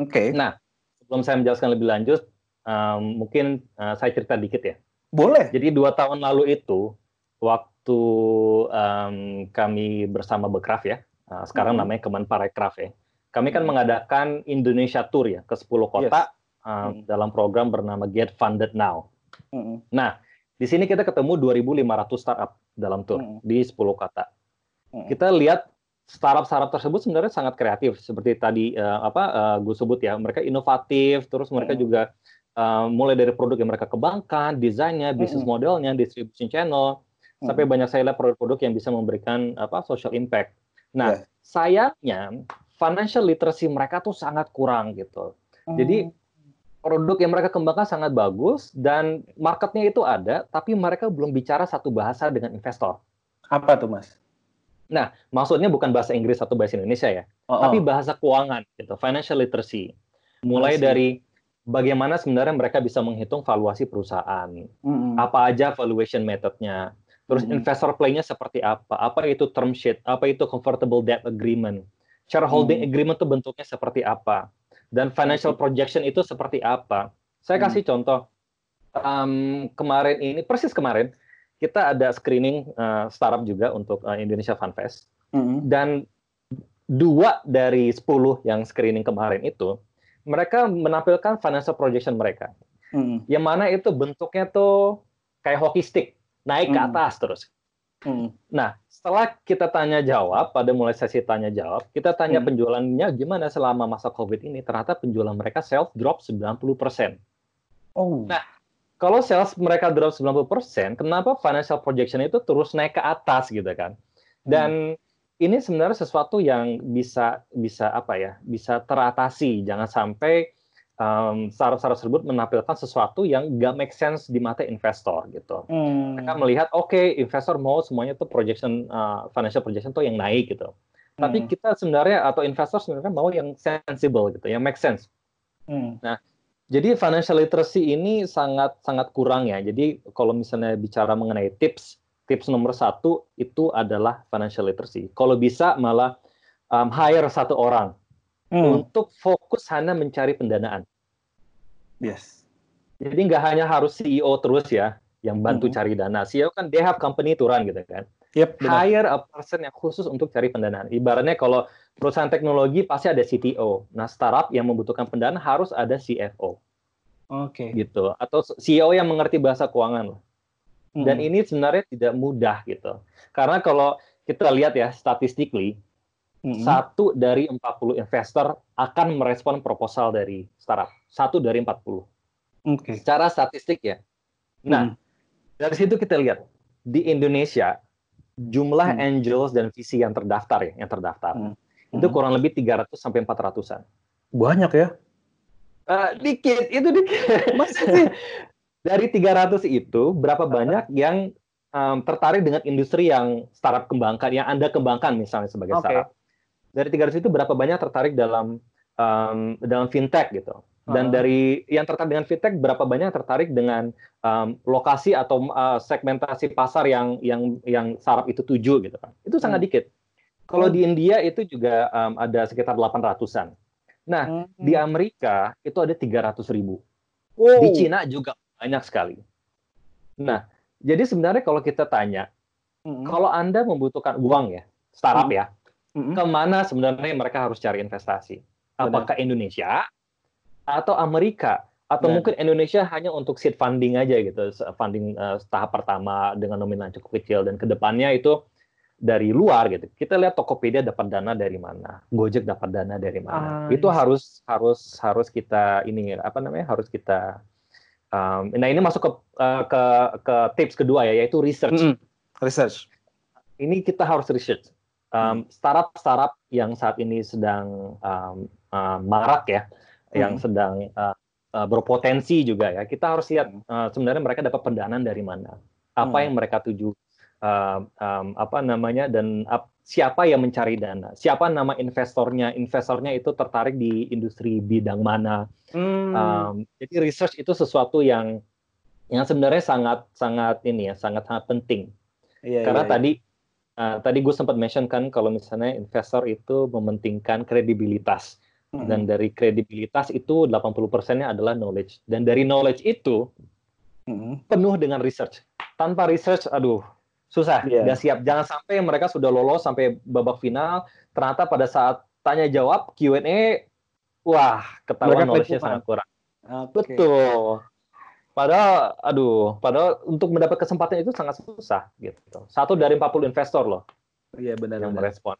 Oke. Okay. Nah, sebelum saya menjelaskan lebih lanjut, um, mungkin uh, saya cerita dikit ya. Boleh. Jadi dua tahun lalu itu, waktu um, kami bersama Bekraf ya, uh, sekarang hmm. namanya Kemenparekraf ya, kami kan hmm. mengadakan Indonesia Tour ya ke 10 kota yes. um, hmm. dalam program bernama Get Funded Now. Hmm. Nah, di sini kita ketemu 2.500 startup dalam tour hmm. di 10 kota. Hmm. Kita lihat startup-startup tersebut sebenarnya sangat kreatif seperti tadi uh, apa uh, gue sebut ya mereka inovatif terus mereka hmm. juga uh, mulai dari produk yang mereka kembangkan desainnya bisnis modelnya distribution channel hmm. sampai banyak saya lihat produk-produk yang bisa memberikan apa social impact nah yeah. sayangnya financial literacy mereka tuh sangat kurang gitu hmm. jadi produk yang mereka kembangkan sangat bagus dan marketnya itu ada tapi mereka belum bicara satu bahasa dengan investor apa tuh mas Nah, maksudnya bukan bahasa Inggris atau bahasa Indonesia ya, oh, oh. tapi bahasa keuangan gitu, financial literacy. Mulai Masih. dari bagaimana sebenarnya mereka bisa menghitung valuasi perusahaan, mm-hmm. apa aja valuation methodnya, terus mm-hmm. investor play-nya seperti apa, apa itu term sheet, apa itu convertible debt agreement, shareholding mm-hmm. agreement itu bentuknya seperti apa, dan financial projection itu seperti apa. Saya kasih mm-hmm. contoh um, kemarin ini persis kemarin kita ada screening uh, startup juga untuk uh, Indonesia Fun Fest. Mm-hmm. Dan dua dari sepuluh yang screening kemarin itu, mereka menampilkan financial projection mereka. Mm-hmm. Yang mana itu bentuknya tuh kayak hockey stick, naik mm-hmm. ke atas terus. Mm-hmm. Nah, setelah kita tanya jawab, pada mulai sesi tanya jawab, kita tanya mm-hmm. penjualannya gimana selama masa COVID ini, ternyata penjualan mereka self drop 90%. Oh. Nah, kalau sales mereka drop 90%, kenapa financial projection itu terus naik ke atas gitu kan? Dan hmm. Ini sebenarnya sesuatu yang bisa bisa apa ya? Bisa teratasi. Jangan sampai um, startup-startup tersebut menampilkan sesuatu yang gak make sense di mata investor gitu. Hmm. Mereka melihat oke okay, investor mau semuanya tuh projection uh, financial projection tuh yang naik gitu. Hmm. Tapi kita sebenarnya atau investor sebenarnya mau yang sensible gitu, yang make sense. Hmm. Nah, jadi financial literacy ini sangat sangat kurang ya. Jadi kalau misalnya bicara mengenai tips, tips nomor satu itu adalah financial literacy. Kalau bisa malah um, hire satu orang hmm. untuk fokus hanya mencari pendanaan. Yes. Jadi nggak hanya harus CEO terus ya yang bantu hmm. cari dana. CEO kan they have company to run gitu kan. Yep, Hire a person yang khusus untuk cari pendanaan. Ibaratnya kalau perusahaan teknologi pasti ada CTO. Nah, startup yang membutuhkan pendanaan harus ada CFO. Oke. Okay. Gitu. Atau CEO yang mengerti bahasa keuangan. Hmm. Dan ini sebenarnya tidak mudah gitu. Karena kalau kita lihat ya statistically, hmm. satu dari 40 investor akan merespon proposal dari startup. Satu dari 40. Oke. Okay. Secara statistik ya. Nah, hmm. dari situ kita lihat di Indonesia jumlah hmm. angels dan VC yang terdaftar ya, yang terdaftar. Hmm. Itu hmm. kurang lebih 300 sampai 400-an. Banyak ya? Uh, dikit, itu dikit. Maksudnya dari 300 itu berapa banyak yang um, tertarik dengan industri yang startup kembangkan, yang Anda kembangkan misalnya sebagai okay. startup. Dari 300 itu berapa banyak tertarik dalam um, dalam fintech gitu. Dan uh. dari yang tertarik dengan fintech, berapa banyak tertarik dengan um, lokasi atau uh, segmentasi pasar yang yang yang startup itu tuju gitu kan. Itu sangat hmm. dikit. Kalau hmm. di India itu juga um, ada sekitar 800-an. Nah, hmm. di Amerika itu ada 300 ribu. Wow. Di Cina juga banyak sekali. Nah, jadi sebenarnya kalau kita tanya, hmm. kalau Anda membutuhkan uang ya, startup ya, hmm. ke mana sebenarnya mereka harus cari investasi? Apakah Benar. Indonesia atau Amerika? Atau Benar. mungkin Indonesia hanya untuk seed funding aja gitu, funding uh, tahap pertama dengan nominal cukup kecil dan ke depannya itu dari luar gitu. Kita lihat Tokopedia dapat dana dari mana, Gojek dapat dana dari mana. Ah, itu yes. harus harus harus kita ini apa namanya harus kita. Um, nah ini masuk ke uh, ke ke tips kedua ya yaitu research. Mm -hmm. Research. Ini kita harus research. um, startup-startup yang saat ini sedang um, uh, marak ya, hmm. yang sedang uh, uh, berpotensi juga ya. Kita harus lihat uh, sebenarnya mereka dapat pendanaan dari mana, apa hmm. yang mereka tuju, uh, um, apa namanya dan uh, siapa yang mencari dana, siapa nama investornya, investornya itu tertarik di industri bidang mana. Hmm. Um, jadi research itu sesuatu yang yang sebenarnya sangat sangat ini ya sangat sangat penting. Iya, Karena iya, iya. tadi uh, tadi gue sempat mention kan kalau misalnya investor itu mementingkan kredibilitas. Mm-hmm. Dan dari kredibilitas itu 80 persennya adalah knowledge. Dan dari knowledge itu mm-hmm. penuh dengan research. Tanpa research, aduh, susah, yeah. gak siap. Jangan sampai mereka sudah lolos sampai babak final, ternyata pada saat tanya jawab Q&A, wah, ketahuan knowledge-nya sangat kurang. Okay. Betul. Padahal, aduh, padahal untuk mendapat kesempatan itu sangat susah gitu. Satu dari 40 investor loh. Iya benar. Yang merespon.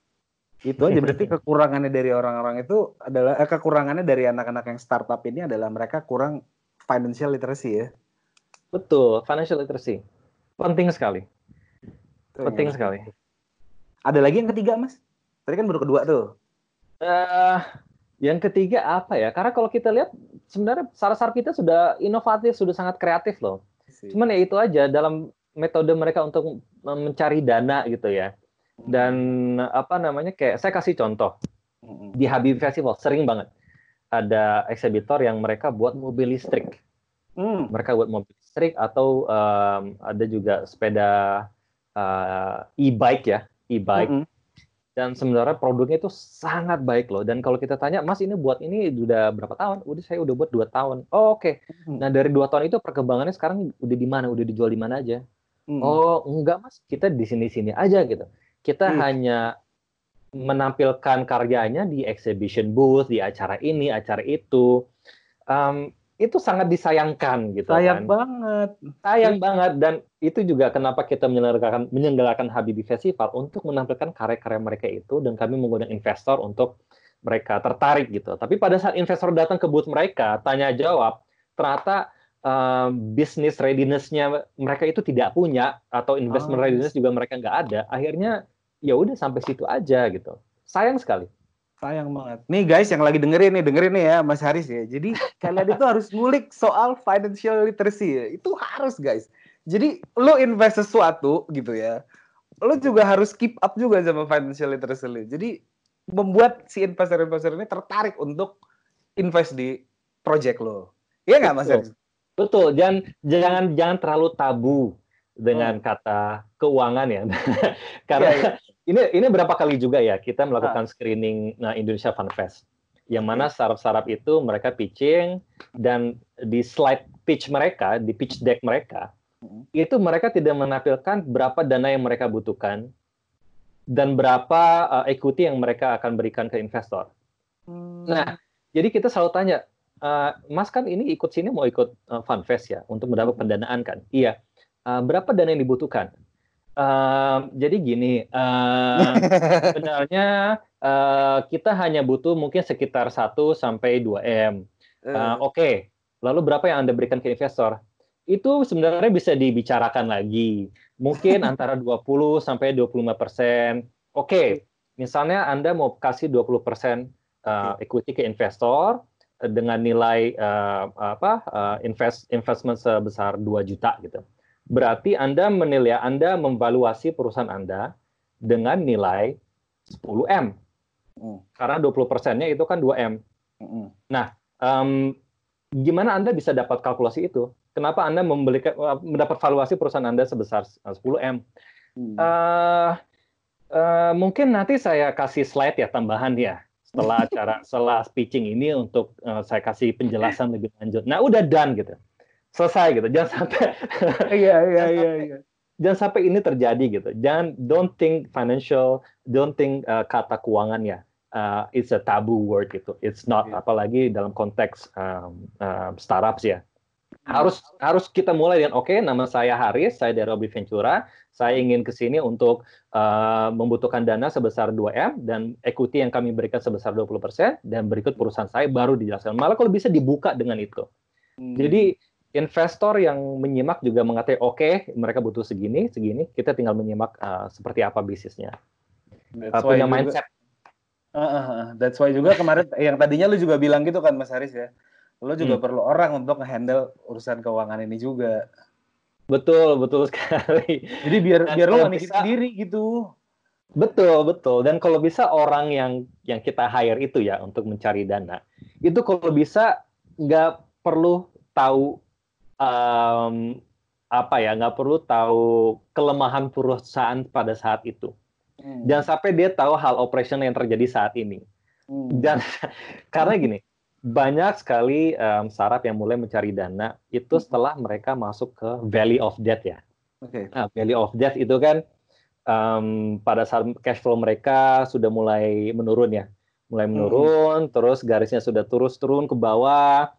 Itu aja berarti kekurangannya dari orang-orang itu adalah eh, kekurangannya dari anak-anak yang startup ini adalah mereka kurang financial literacy ya. Betul, financial literacy. Penting sekali. Itu Penting ya. sekali. Ada lagi yang ketiga, Mas? Tadi kan baru kedua tuh. Uh, yang ketiga apa ya? Karena kalau kita lihat sebenarnya startup kita sudah inovatif, sudah sangat kreatif loh. Cuman ya itu aja dalam metode mereka untuk mencari dana gitu ya. Dan apa namanya kayak saya kasih contoh di Habib Festival sering banget ada eksibitor yang mereka buat mobil listrik. Hmm. Mereka buat mobil listrik atau um, ada juga sepeda uh, e-bike ya, e-bike. -hmm dan sebenarnya produknya itu sangat baik loh. Dan kalau kita tanya, Mas ini buat ini udah berapa tahun? Udah saya udah buat dua tahun. Oh, Oke. Okay. Hmm. Nah dari dua tahun itu perkembangannya sekarang udah di mana? Udah dijual di mana aja? Hmm. Oh enggak Mas, kita di sini-sini aja gitu. Kita hmm. hanya menampilkan karyanya di exhibition booth, di acara ini, acara itu. Um, itu sangat disayangkan gitu sayang kan. banget. Sayang banget. Dan itu juga kenapa kita menyelenggarakan menyelenggarakan Habibie Festival untuk menampilkan karya-karya mereka itu dan kami mengundang investor untuk mereka tertarik gitu. Tapi pada saat investor datang ke booth mereka tanya jawab ternyata uh, business readiness-nya mereka itu tidak punya atau investment oh. readiness juga mereka nggak ada. Akhirnya ya udah sampai situ aja gitu. Sayang sekali Sayang banget. Nih guys yang lagi dengerin nih, dengerin nih ya Mas Haris ya. Jadi kalian itu harus ngulik soal financial literacy ya. Itu harus guys. Jadi lo invest sesuatu gitu ya. Lo juga harus keep up juga sama financial literacy lo. Jadi membuat si investor-investor ini tertarik untuk invest di project lo. Iya nggak Mas Haris? Betul. Jangan jangan jangan terlalu tabu dengan hmm. kata keuangan ya. Karena ya, ya ini ini berapa kali juga ya kita melakukan ah. screening nah, Indonesia Fun Fest yang mana startup-startup itu mereka pitching dan di slide pitch mereka, di pitch deck mereka, hmm. itu mereka tidak menampilkan berapa dana yang mereka butuhkan dan berapa uh, equity yang mereka akan berikan ke investor. Hmm. Nah, jadi kita selalu tanya, uh, Mas kan ini ikut sini mau ikut uh, Fun Fest ya untuk mendapat hmm. pendanaan kan? Iya. Uh, berapa dana yang dibutuhkan? Uh, jadi gini, uh, sebenarnya uh, kita hanya butuh mungkin sekitar 1 sampai 2 m. Uh, Oke, okay. lalu berapa yang anda berikan ke investor? Itu sebenarnya bisa dibicarakan lagi, mungkin antara 20 sampai 25 persen. Oke, okay. misalnya anda mau kasih 20 persen uh, equity ke investor dengan nilai uh, apa uh, invest investment sebesar 2 juta gitu berarti Anda menilai Anda memvaluasi perusahaan Anda dengan nilai 10M. Mm. Karena 20 persennya itu kan 2M. Mm. Nah, um, gimana Anda bisa dapat kalkulasi itu? Kenapa Anda membelikan, mendapat valuasi perusahaan Anda sebesar 10M? Mm. Uh, uh, mungkin nanti saya kasih slide ya tambahan ya setelah acara setelah pitching ini untuk uh, saya kasih penjelasan lebih lanjut. Nah, udah done gitu selesai gitu. Jangan sampai iya iya iya iya. Jangan sampai ini terjadi gitu. Jangan don't think financial, don't think uh, kata keuangan ya. Uh, it's a taboo word gitu. It's not yeah. apalagi dalam konteks um, uh, startups ya. Harus harus kita mulai dengan oke, okay, nama saya Haris, saya dari Obi Ventura. Saya ingin ke sini untuk uh, membutuhkan dana sebesar 2M dan equity yang kami berikan sebesar 20% dan berikut perusahaan saya baru dijelaskan. Malah kalau bisa dibuka dengan itu. Hmm. Jadi investor yang menyimak juga mengatakan oke okay, mereka butuh segini segini kita tinggal menyimak uh, seperti apa bisnisnya That's punya mindset. Uh, uh, uh, that's why juga kemarin yang tadinya lu juga bilang gitu kan Mas Haris ya. Lu juga hmm. perlu orang untuk handle urusan keuangan ini juga. Betul, betul sekali. Jadi biar Dan biar lo nggak sendiri gitu. Betul, betul. Dan kalau bisa orang yang yang kita hire itu ya untuk mencari dana, itu kalau bisa nggak perlu tahu um, apa ya, nggak perlu tahu kelemahan perusahaan pada saat itu. Hmm. Jangan sampai dia tahu hal operation yang terjadi saat ini. Hmm. Dan karena gini, banyak sekali um, startup yang mulai mencari dana itu hmm. setelah mereka masuk ke Valley of Death ya. Okay. Nah, Valley of Death itu kan um, pada saat cash flow mereka sudah mulai menurun ya, mulai hmm. menurun, hmm. terus garisnya sudah terus turun ke bawah.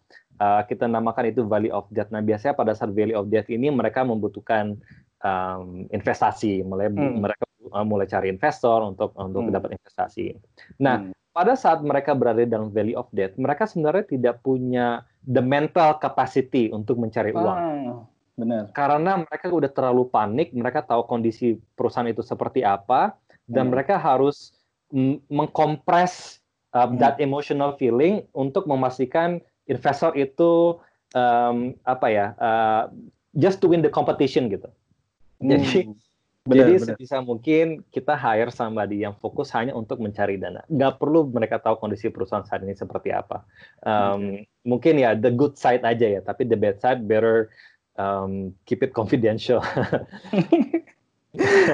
Uh, kita namakan itu Valley of Death. Nah biasanya pada saat Valley of Death ini mereka membutuhkan um, investasi, mulai hmm. mereka uh, mulai cari investor untuk untuk hmm. dapat investasi. Nah, hmm. pada saat mereka berada dalam valley of death, mereka sebenarnya tidak punya the mental capacity untuk mencari ah, uang. Benar. Karena mereka udah terlalu panik, mereka tahu kondisi perusahaan itu seperti apa dan hmm. mereka harus mengkompres uh, hmm. that emotional feeling untuk memastikan investor itu um, apa ya uh, just to win the competition gitu. Jadi hmm. Benar, Jadi benar. sebisa mungkin kita hire somebody yang fokus hanya untuk mencari dana. Nggak perlu mereka tahu kondisi perusahaan saat ini seperti apa. Um, okay. Mungkin ya the good side aja ya, tapi the bad side better um, keep it confidential.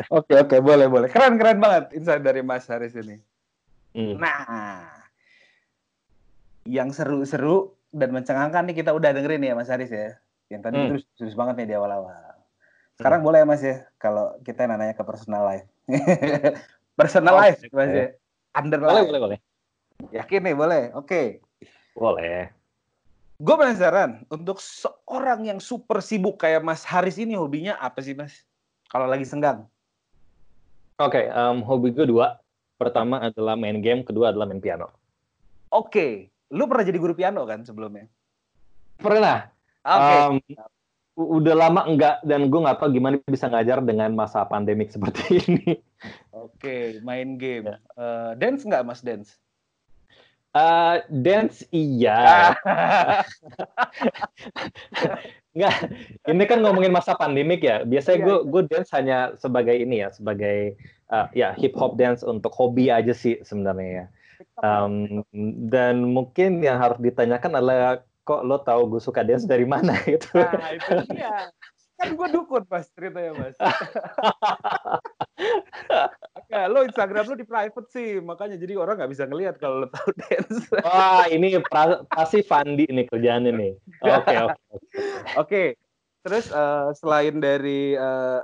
Oke oke okay, boleh boleh. Keren keren banget insight dari Mas Haris ini. Hmm. Nah, yang seru-seru dan mencengangkan nih kita udah dengerin ya Mas Haris ya. Yang tadi hmm. terus terus banget nih di awal-awal. Sekarang hmm. boleh Mas ya kalau kita nanya ke personal life. personal oh, life Mas ya. Under boleh, boleh, boleh. Yakin nih boleh. Oke. Okay. Boleh. Gue penasaran untuk seorang yang super sibuk kayak Mas Haris ini hobinya apa sih Mas? Kalau lagi senggang. Oke, okay, um, hobi gue dua. Pertama adalah main game, kedua adalah main piano. Oke, okay. Lu pernah jadi guru piano kan sebelumnya? Pernah. Oke. Okay. Um, udah lama enggak dan gue nggak tahu gimana bisa ngajar dengan masa pandemik seperti ini. Oke, main game. Uh, dance nggak mas dance? Uh, dance iya. Enggak, ini kan ngomongin masa pandemik ya. Biasanya gue iya, gue dance hanya sebagai ini ya, sebagai uh, ya hip hop dance untuk hobi aja sih sebenarnya ya. Um, dan mungkin yang harus ditanyakan adalah kok lo tahu gue suka dance dari mana gitu. Nah, itu dia. Kan gue dukun pas ceritanya mas. ya, lo Instagram lo di private sih, makanya jadi orang nggak bisa ngelihat kalau lo tahu dance. Wah, ini pasti Fandi nih kerjaan ini. Oke, oke. Oke. Terus uh, selain dari uh,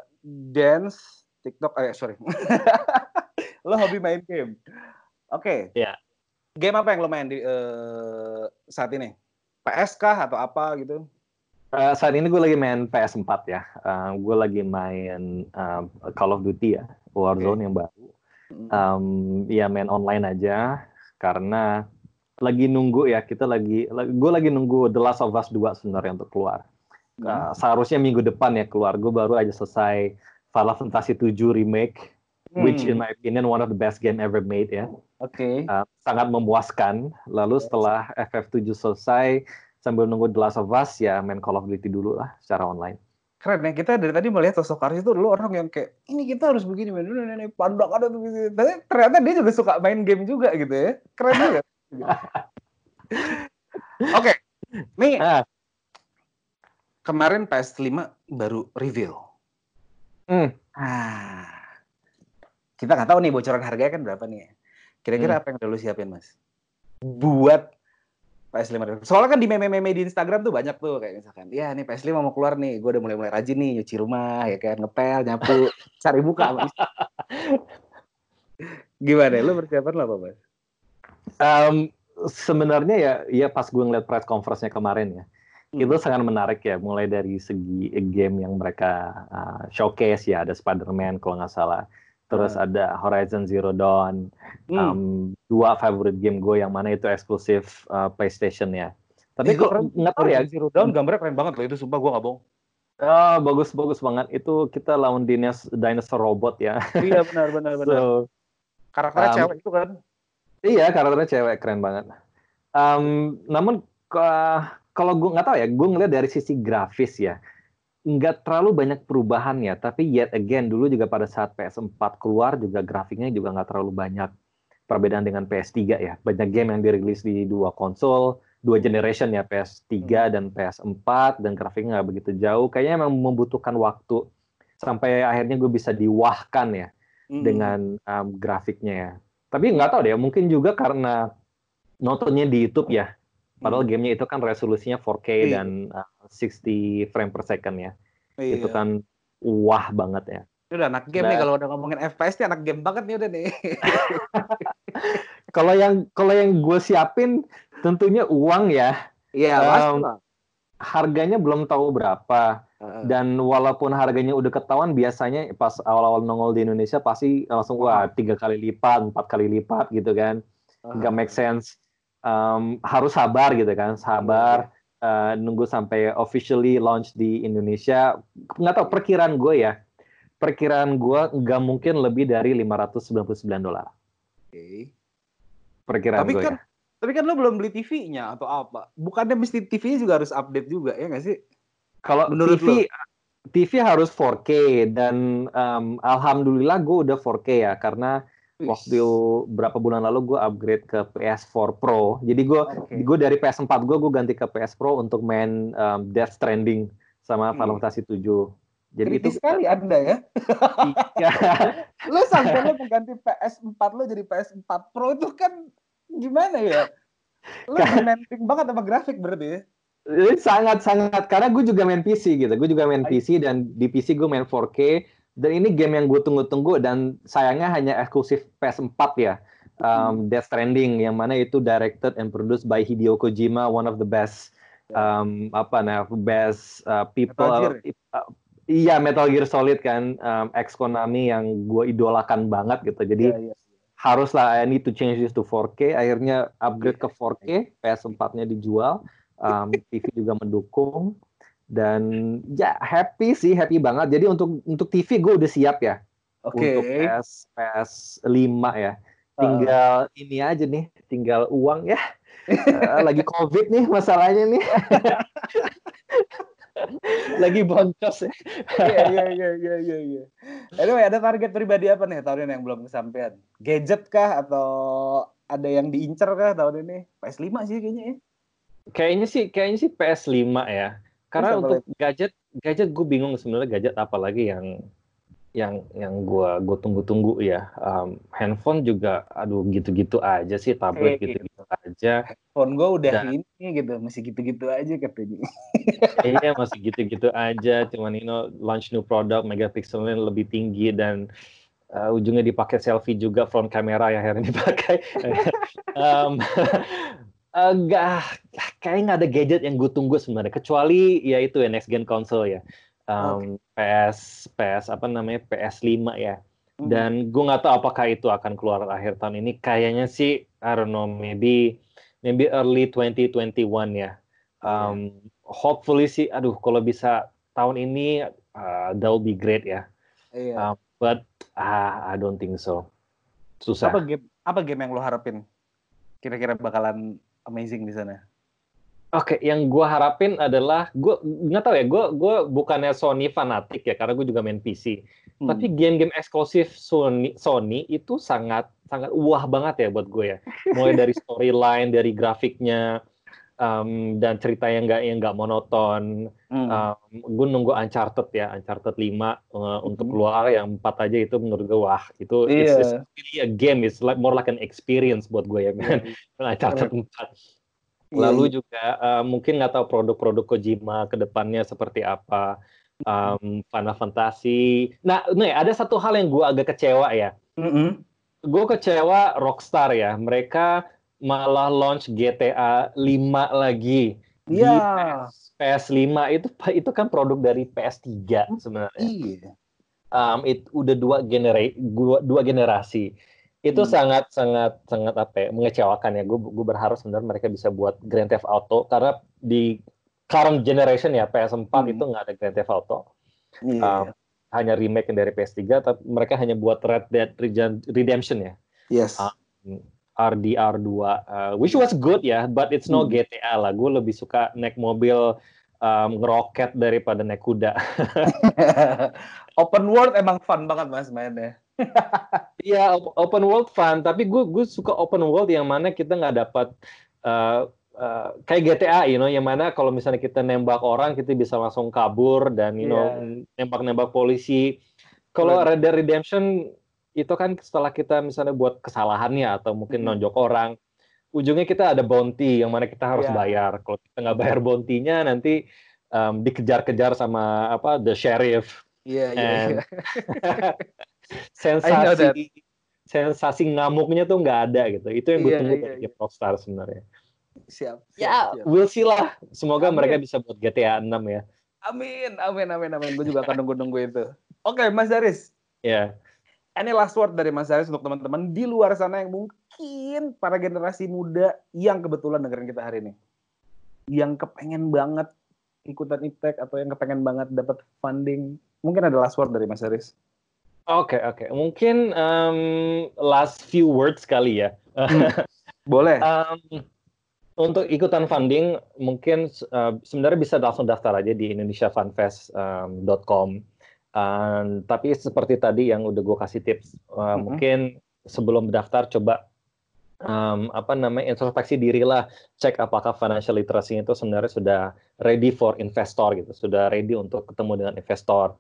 dance, TikTok, eh sorry. lo hobi main game. Oke. Okay. Ya. Game apa yang lo main di uh, saat ini? PS kah atau apa gitu? Uh, saat ini gue lagi main PS4 ya. Uh, gue lagi main uh, Call of Duty ya, Warzone okay. yang baru. Um, ya main online aja karena lagi nunggu ya kita lagi, gue lagi nunggu The Last of Us 2 sebenarnya untuk keluar. Uh, seharusnya minggu depan ya keluar. Gue baru aja selesai Final Fantasy 7 remake. Which in my opinion one of the best game ever made ya. Oke. Okay. Uh, sangat memuaskan. Lalu setelah FF7 selesai, sambil nunggu The Last of Us, ya main Call of Duty dulu lah secara online. Keren ya, kita dari tadi melihat sosok Karis itu dulu orang yang kayak, ini kita harus begini, main dulu nenek pandang ada tuh begini. Tapi ternyata dia juga suka main game juga gitu ya. Keren juga. Oke, okay. nih ah. kemarin PS5 baru reveal. Hmm. Ah, kita nggak tahu nih bocoran harganya kan berapa nih. Ya. Kira-kira hmm. apa yang udah lu siapin, Mas? Buat PS5. Soalnya kan di meme-meme di Instagram tuh banyak tuh kayak misalkan, ya nih PS5 mau keluar nih, gue udah mulai-mulai rajin nih nyuci rumah, ya kan ngepel, nyapu, cari buka. Mas. Gimana? Lu persiapan lo apa, Mas? Um, sebenarnya ya, ya pas gue ngeliat press conference-nya kemarin ya, hmm. itu sangat menarik ya, mulai dari segi game yang mereka uh, showcase ya, ada Spider-Man kalau nggak salah terus hmm. ada Horizon Zero Dawn, hmm. um, dua favorite game gue yang mana itu eksklusif uh, PlayStation ya. Tapi kok nggak tahu ya Zero Dawn gambarnya keren banget loh itu sumpah gue nggak bohong. Oh, bagus bagus banget itu kita lawan dinas dinosaur robot ya. Iya benar benar benar. So, Karakternya um, cewek itu kan? Iya, karakternya cewek keren banget. Um, namun uh, kalau gue nggak tahu ya, gue ngeliat dari sisi grafis ya, nggak terlalu banyak perubahan ya. Tapi yet again, dulu juga pada saat PS4 keluar juga grafiknya juga nggak terlalu banyak perbedaan dengan PS3 ya. Banyak game yang dirilis di dua konsol, dua generation ya PS3 hmm. dan PS4 dan grafiknya nggak begitu jauh. Kayaknya memang membutuhkan waktu sampai akhirnya gue bisa diwahkan ya hmm. dengan um, grafiknya ya. Tapi nggak tahu deh, mungkin juga karena nontonnya di YouTube ya. Padahal hmm. gamenya itu kan resolusinya 4K iya. dan uh, 60 frame per second ya. Iya. Itu kan wah banget ya. Ini udah anak game nah, nih kalau udah ngomongin FPS nih anak game banget nih udah nih. kalau yang kalau yang gue siapin tentunya uang ya. Iya, um, Harganya belum tahu berapa. Dan walaupun harganya udah ketahuan, biasanya pas awal-awal nongol di Indonesia pasti langsung wah tiga kali lipat, empat kali lipat gitu kan. Gak make sense um, harus sabar gitu kan, sabar uh, nunggu sampai officially launch di Indonesia. Nggak tahu perkiraan gue ya, perkiraan gue nggak mungkin lebih dari 599 dolar. Oke. Okay. Perkiraan gue kan, ya. Tapi kan lo belum beli TV-nya atau apa? Bukannya mesti TV-nya juga harus update juga ya nggak sih? Kalau menurut TV, lo? TV harus 4K dan um, alhamdulillah gue udah 4K ya karena waktu berapa bulan lalu gue upgrade ke PS4 Pro. Jadi gue okay. gue dari PS4 gue gue ganti ke PS Pro untuk main um, Death Stranding sama hmm. Final Fantasy 7. Jadi Kritis itu sekali Anda ya. Iya. lo sampai lo mengganti PS4 lo jadi PS4 Pro itu kan gimana ya? Lo demanding banget sama grafik berarti ya? Sangat sangat karena gue juga main PC gitu. Gue juga main PC dan di PC gue main 4K dan ini game yang gue tunggu-tunggu dan sayangnya hanya eksklusif PS4 ya. Um, Death Stranding yang mana itu directed and produced by Hideo Kojima, one of the best um, apa nah best uh, people Metal Gear. Uh, iya Metal Gear Solid kan um, ex Konami yang gue idolakan banget gitu. Jadi yeah, yeah. haruslah I need to change this to 4K. Akhirnya upgrade ke 4K, PS4-nya dijual, um, TV juga mendukung dan ya happy sih happy banget jadi untuk untuk TV gue udah siap ya Oke. Okay. Untuk PS PS 5 ya. Tinggal uh. ini aja nih, tinggal uang ya. uh, lagi Covid nih masalahnya nih. lagi boncos ya. Iya iya iya iya iya iya. Anyway, ada target pribadi apa nih tahun ini yang belum kesampaian? Gadget kah atau ada yang diincer kah tahun ini? PS5 sih kayaknya ya. Kayaknya sih kayaknya sih PS5 ya. Karena untuk gadget, gadget gue bingung sebenarnya gadget apa lagi yang yang yang gue gue tunggu-tunggu ya. Um, handphone juga, aduh gitu-gitu aja sih, tablet gitu-gitu aja. Handphone gue udah Dan, ini gitu, masih gitu-gitu aja katanya. Iya masih gitu-gitu aja, cuman you know launch new product, megapixelnya lebih tinggi dan uh, ujungnya dipakai selfie juga front kamera yang akhirnya dipakai. um, Enggak, uh, kayak nggak ada gadget yang gue tunggu sebenarnya. Kecuali ya itu ya next gen console ya. Um, okay. PS, PS apa namanya PS5 ya. Hmm. Dan gue nggak tahu apakah itu akan keluar akhir tahun ini. Kayaknya sih, I don't know, maybe maybe early 2021 ya. Um, yeah. Hopefully sih, aduh kalau bisa tahun ini uh, that will be great ya. Yeah. Um, but uh, I don't think so. Susah. Apa game apa game yang lo harapin? Kira-kira bakalan amazing di sana? Oke, okay, yang gue harapin adalah gue nggak tahu ya, gue gue bukannya Sony fanatik ya, karena gue juga main PC. Hmm. Tapi game-game eksklusif Sony Sony itu sangat sangat wah banget ya buat gue ya. Mulai dari storyline, dari grafiknya, um, dan cerita yang nggak yang nggak monoton. Hmm. Um, gue nunggu Uncharted ya, Uncharted 5 uh, hmm. untuk keluar yang empat aja itu menurut gue wah itu yeah. it's, it's really a game, it's like more like an experience buat gue ya kan. Yeah. Uncharted yeah. 4. Iya, Lalu yeah. juga uh, mungkin nggak tahu produk-produk Kojima ke depannya seperti apa. Um, Final Fantasy. Nah, nih ada satu hal yang gue agak kecewa ya. Mm -hmm. Gue kecewa Rockstar ya. Mereka malah launch GTA 5 lagi Iya. PS, PS5 itu itu kan produk dari PS3 sebenarnya. Iya. Um, itu udah dua generasi dua, dua generasi. Itu hmm. sangat sangat sangat apa ya, mengecewakan ya. Gue gue berharap sebenarnya mereka bisa buat Grand Theft Auto karena di current generation ya PS4 hmm. itu nggak ada Grand Theft Auto. Iya. Um, hanya remake dari PS3 tapi mereka hanya buat Red Dead Redemption ya Yes. Um, RDR2, uh, which was good ya, yeah, but it's no hmm. GTA lah. Gue lebih suka naik mobil um, ngeroket daripada naik kuda. open world emang fun banget mas mainnya. Iya open world fun, tapi gue gue suka open world yang mana kita nggak dapat uh, uh, kayak GTA, you know, yang mana kalau misalnya kita nembak orang kita bisa langsung kabur dan you know yeah. nembak-nembak polisi. Kalau Red Dead Redemption itu kan setelah kita misalnya buat kesalahannya atau mungkin hmm. nonjok orang, ujungnya kita ada bounty yang mana kita harus yeah. bayar. Kalau kita nggak bayar bounty-nya nanti um, dikejar-kejar sama apa the sheriff. Iya, yeah, iya. Yeah, yeah. sensasi sensasi ngamuknya tuh nggak ada gitu. Itu yang gue yeah, tunggu yeah, dari yeah. Rockstar sebenarnya. Siap. siap ya, siap. we'll see lah. Semoga amin. mereka bisa buat GTA 6 ya. Amin, amin, amin, amin. Gue juga akan nunggu-nunggu itu. Oke, okay, Mas Daris. Ya. Yeah any last word dari Mas Haris untuk teman-teman di luar sana yang mungkin para generasi muda yang kebetulan dengerin kita hari ini. Yang kepengen banget ikutan IPTEK atau yang kepengen banget dapat funding. Mungkin ada last word dari Mas Haris. Oke, okay, oke. Okay. Mungkin um, last few words kali ya. Hmm. Boleh. um, untuk ikutan funding, mungkin uh, sebenarnya bisa langsung daftar aja di indonesiafunfest.com. Um, Uh, tapi seperti tadi yang udah gue kasih tips, uh, mm-hmm. mungkin sebelum daftar coba um, apa namanya introspeksi diri lah, cek apakah financial literacy itu sebenarnya sudah ready for investor gitu, sudah ready untuk ketemu dengan investor.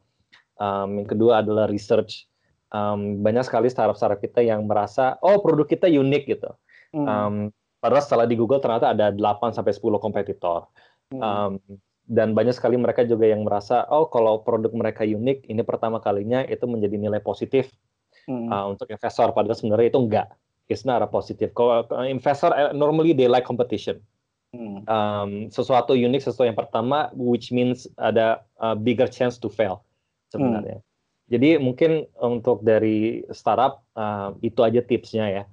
Um, yang kedua adalah research. Um, banyak sekali startup-startup kita yang merasa oh produk kita unik gitu. Mm. Um, padahal setelah di Google ternyata ada 8 sampai 10 kompetitor. Mm. Um, dan banyak sekali mereka juga yang merasa oh kalau produk mereka unik ini pertama kalinya itu menjadi nilai positif hmm. uh, untuk investor padahal sebenarnya itu enggak it's not a positive kalau investor uh, normally they like competition hmm. um, sesuatu unik sesuatu yang pertama which means ada a bigger chance to fail sebenarnya hmm. jadi mungkin untuk dari startup uh, itu aja tipsnya ya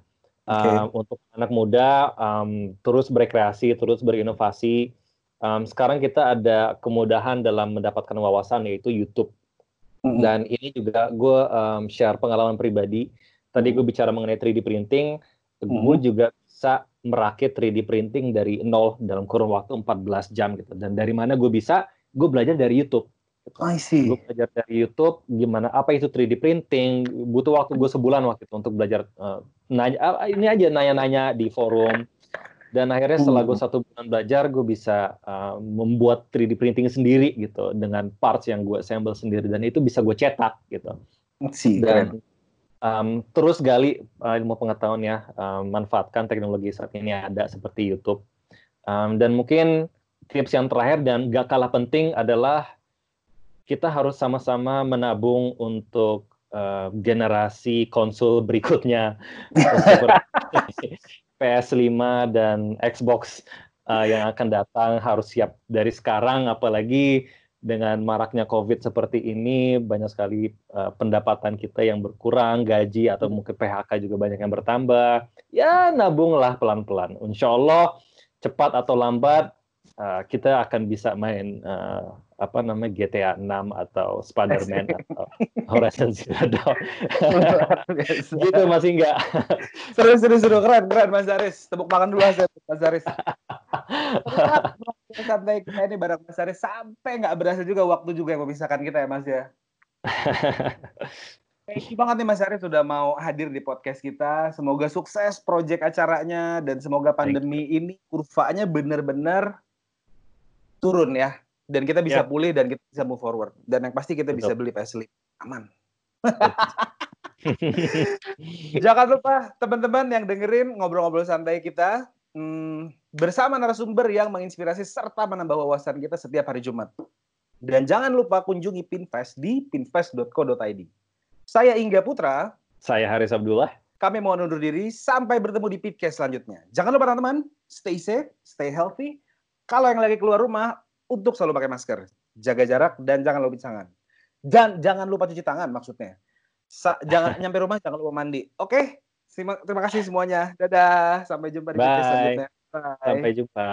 okay. uh, untuk anak muda um, terus berkreasi terus berinovasi um, sekarang kita ada kemudahan dalam mendapatkan wawasan yaitu YouTube. Mm-hmm. Dan ini juga gue um, share pengalaman pribadi. Tadi gue bicara mengenai 3D printing, mm-hmm. gue juga bisa merakit 3D printing dari nol dalam kurun waktu 14 jam gitu. Dan dari mana gue bisa? Gue belajar dari YouTube. I see. Gue belajar dari YouTube gimana apa itu 3D printing. Butuh waktu gue sebulan waktu itu untuk belajar. Uh, nanya, ini aja nanya-nanya di forum dan akhirnya setelah gue hmm. satu bulan belajar gue bisa uh, membuat 3D printing sendiri gitu dengan parts yang gue assemble sendiri. Dan itu bisa gue cetak gitu. Si, dan um, terus gali uh, ilmu pengetahuan ya um, manfaatkan teknologi saat ini ada seperti YouTube. Um, dan mungkin tips yang terakhir dan gak kalah penting adalah kita harus sama-sama menabung untuk uh, generasi konsul berikutnya PS5 dan Xbox uh, yang akan datang harus siap dari sekarang. Apalagi dengan maraknya COVID seperti ini banyak sekali uh, pendapatan kita yang berkurang gaji atau mungkin PHK juga banyak yang bertambah. Ya nabunglah pelan-pelan. Insya Allah cepat atau lambat uh, kita akan bisa main uh, apa namanya GTA 6 atau Spider-Man atau Horizon Zero Dawn. gitu masih enggak. seru seru seru keren keren Mas Aris. Tepuk tangan dulu Mas Aris. sampai kita ini bareng Mas Aris sampai nggak berasa juga waktu juga yang memisahkan kita ya Mas ya. Thank you banget nih Mas Aris sudah mau hadir di podcast kita. Semoga sukses proyek acaranya dan semoga pandemi ini kurvanya benar-benar turun ya. Dan kita bisa yeah. pulih dan kita bisa move forward. Dan yang pasti kita Betul. bisa beli PS5 aman. Jangan lupa teman-teman yang dengerin ngobrol-ngobrol santai kita hmm, bersama narasumber yang menginspirasi serta menambah wawasan kita setiap hari Jumat. Dan jangan lupa kunjungi Pinfest di pinfest.co.id saya Ingga Putra. Saya Haris Abdullah. Kami mau undur diri. Sampai bertemu di podcast selanjutnya. Jangan lupa teman-teman stay safe stay healthy kalau yang lagi keluar rumah untuk selalu pakai masker, jaga jarak dan jangan lupa cuci tangan. Dan jangan lupa cuci tangan maksudnya. Sa jangan nyampe rumah jangan lupa mandi. Oke? Okay? Terima, terima kasih semuanya. Dadah. Sampai jumpa di video selanjutnya. Bye. Sampai jumpa.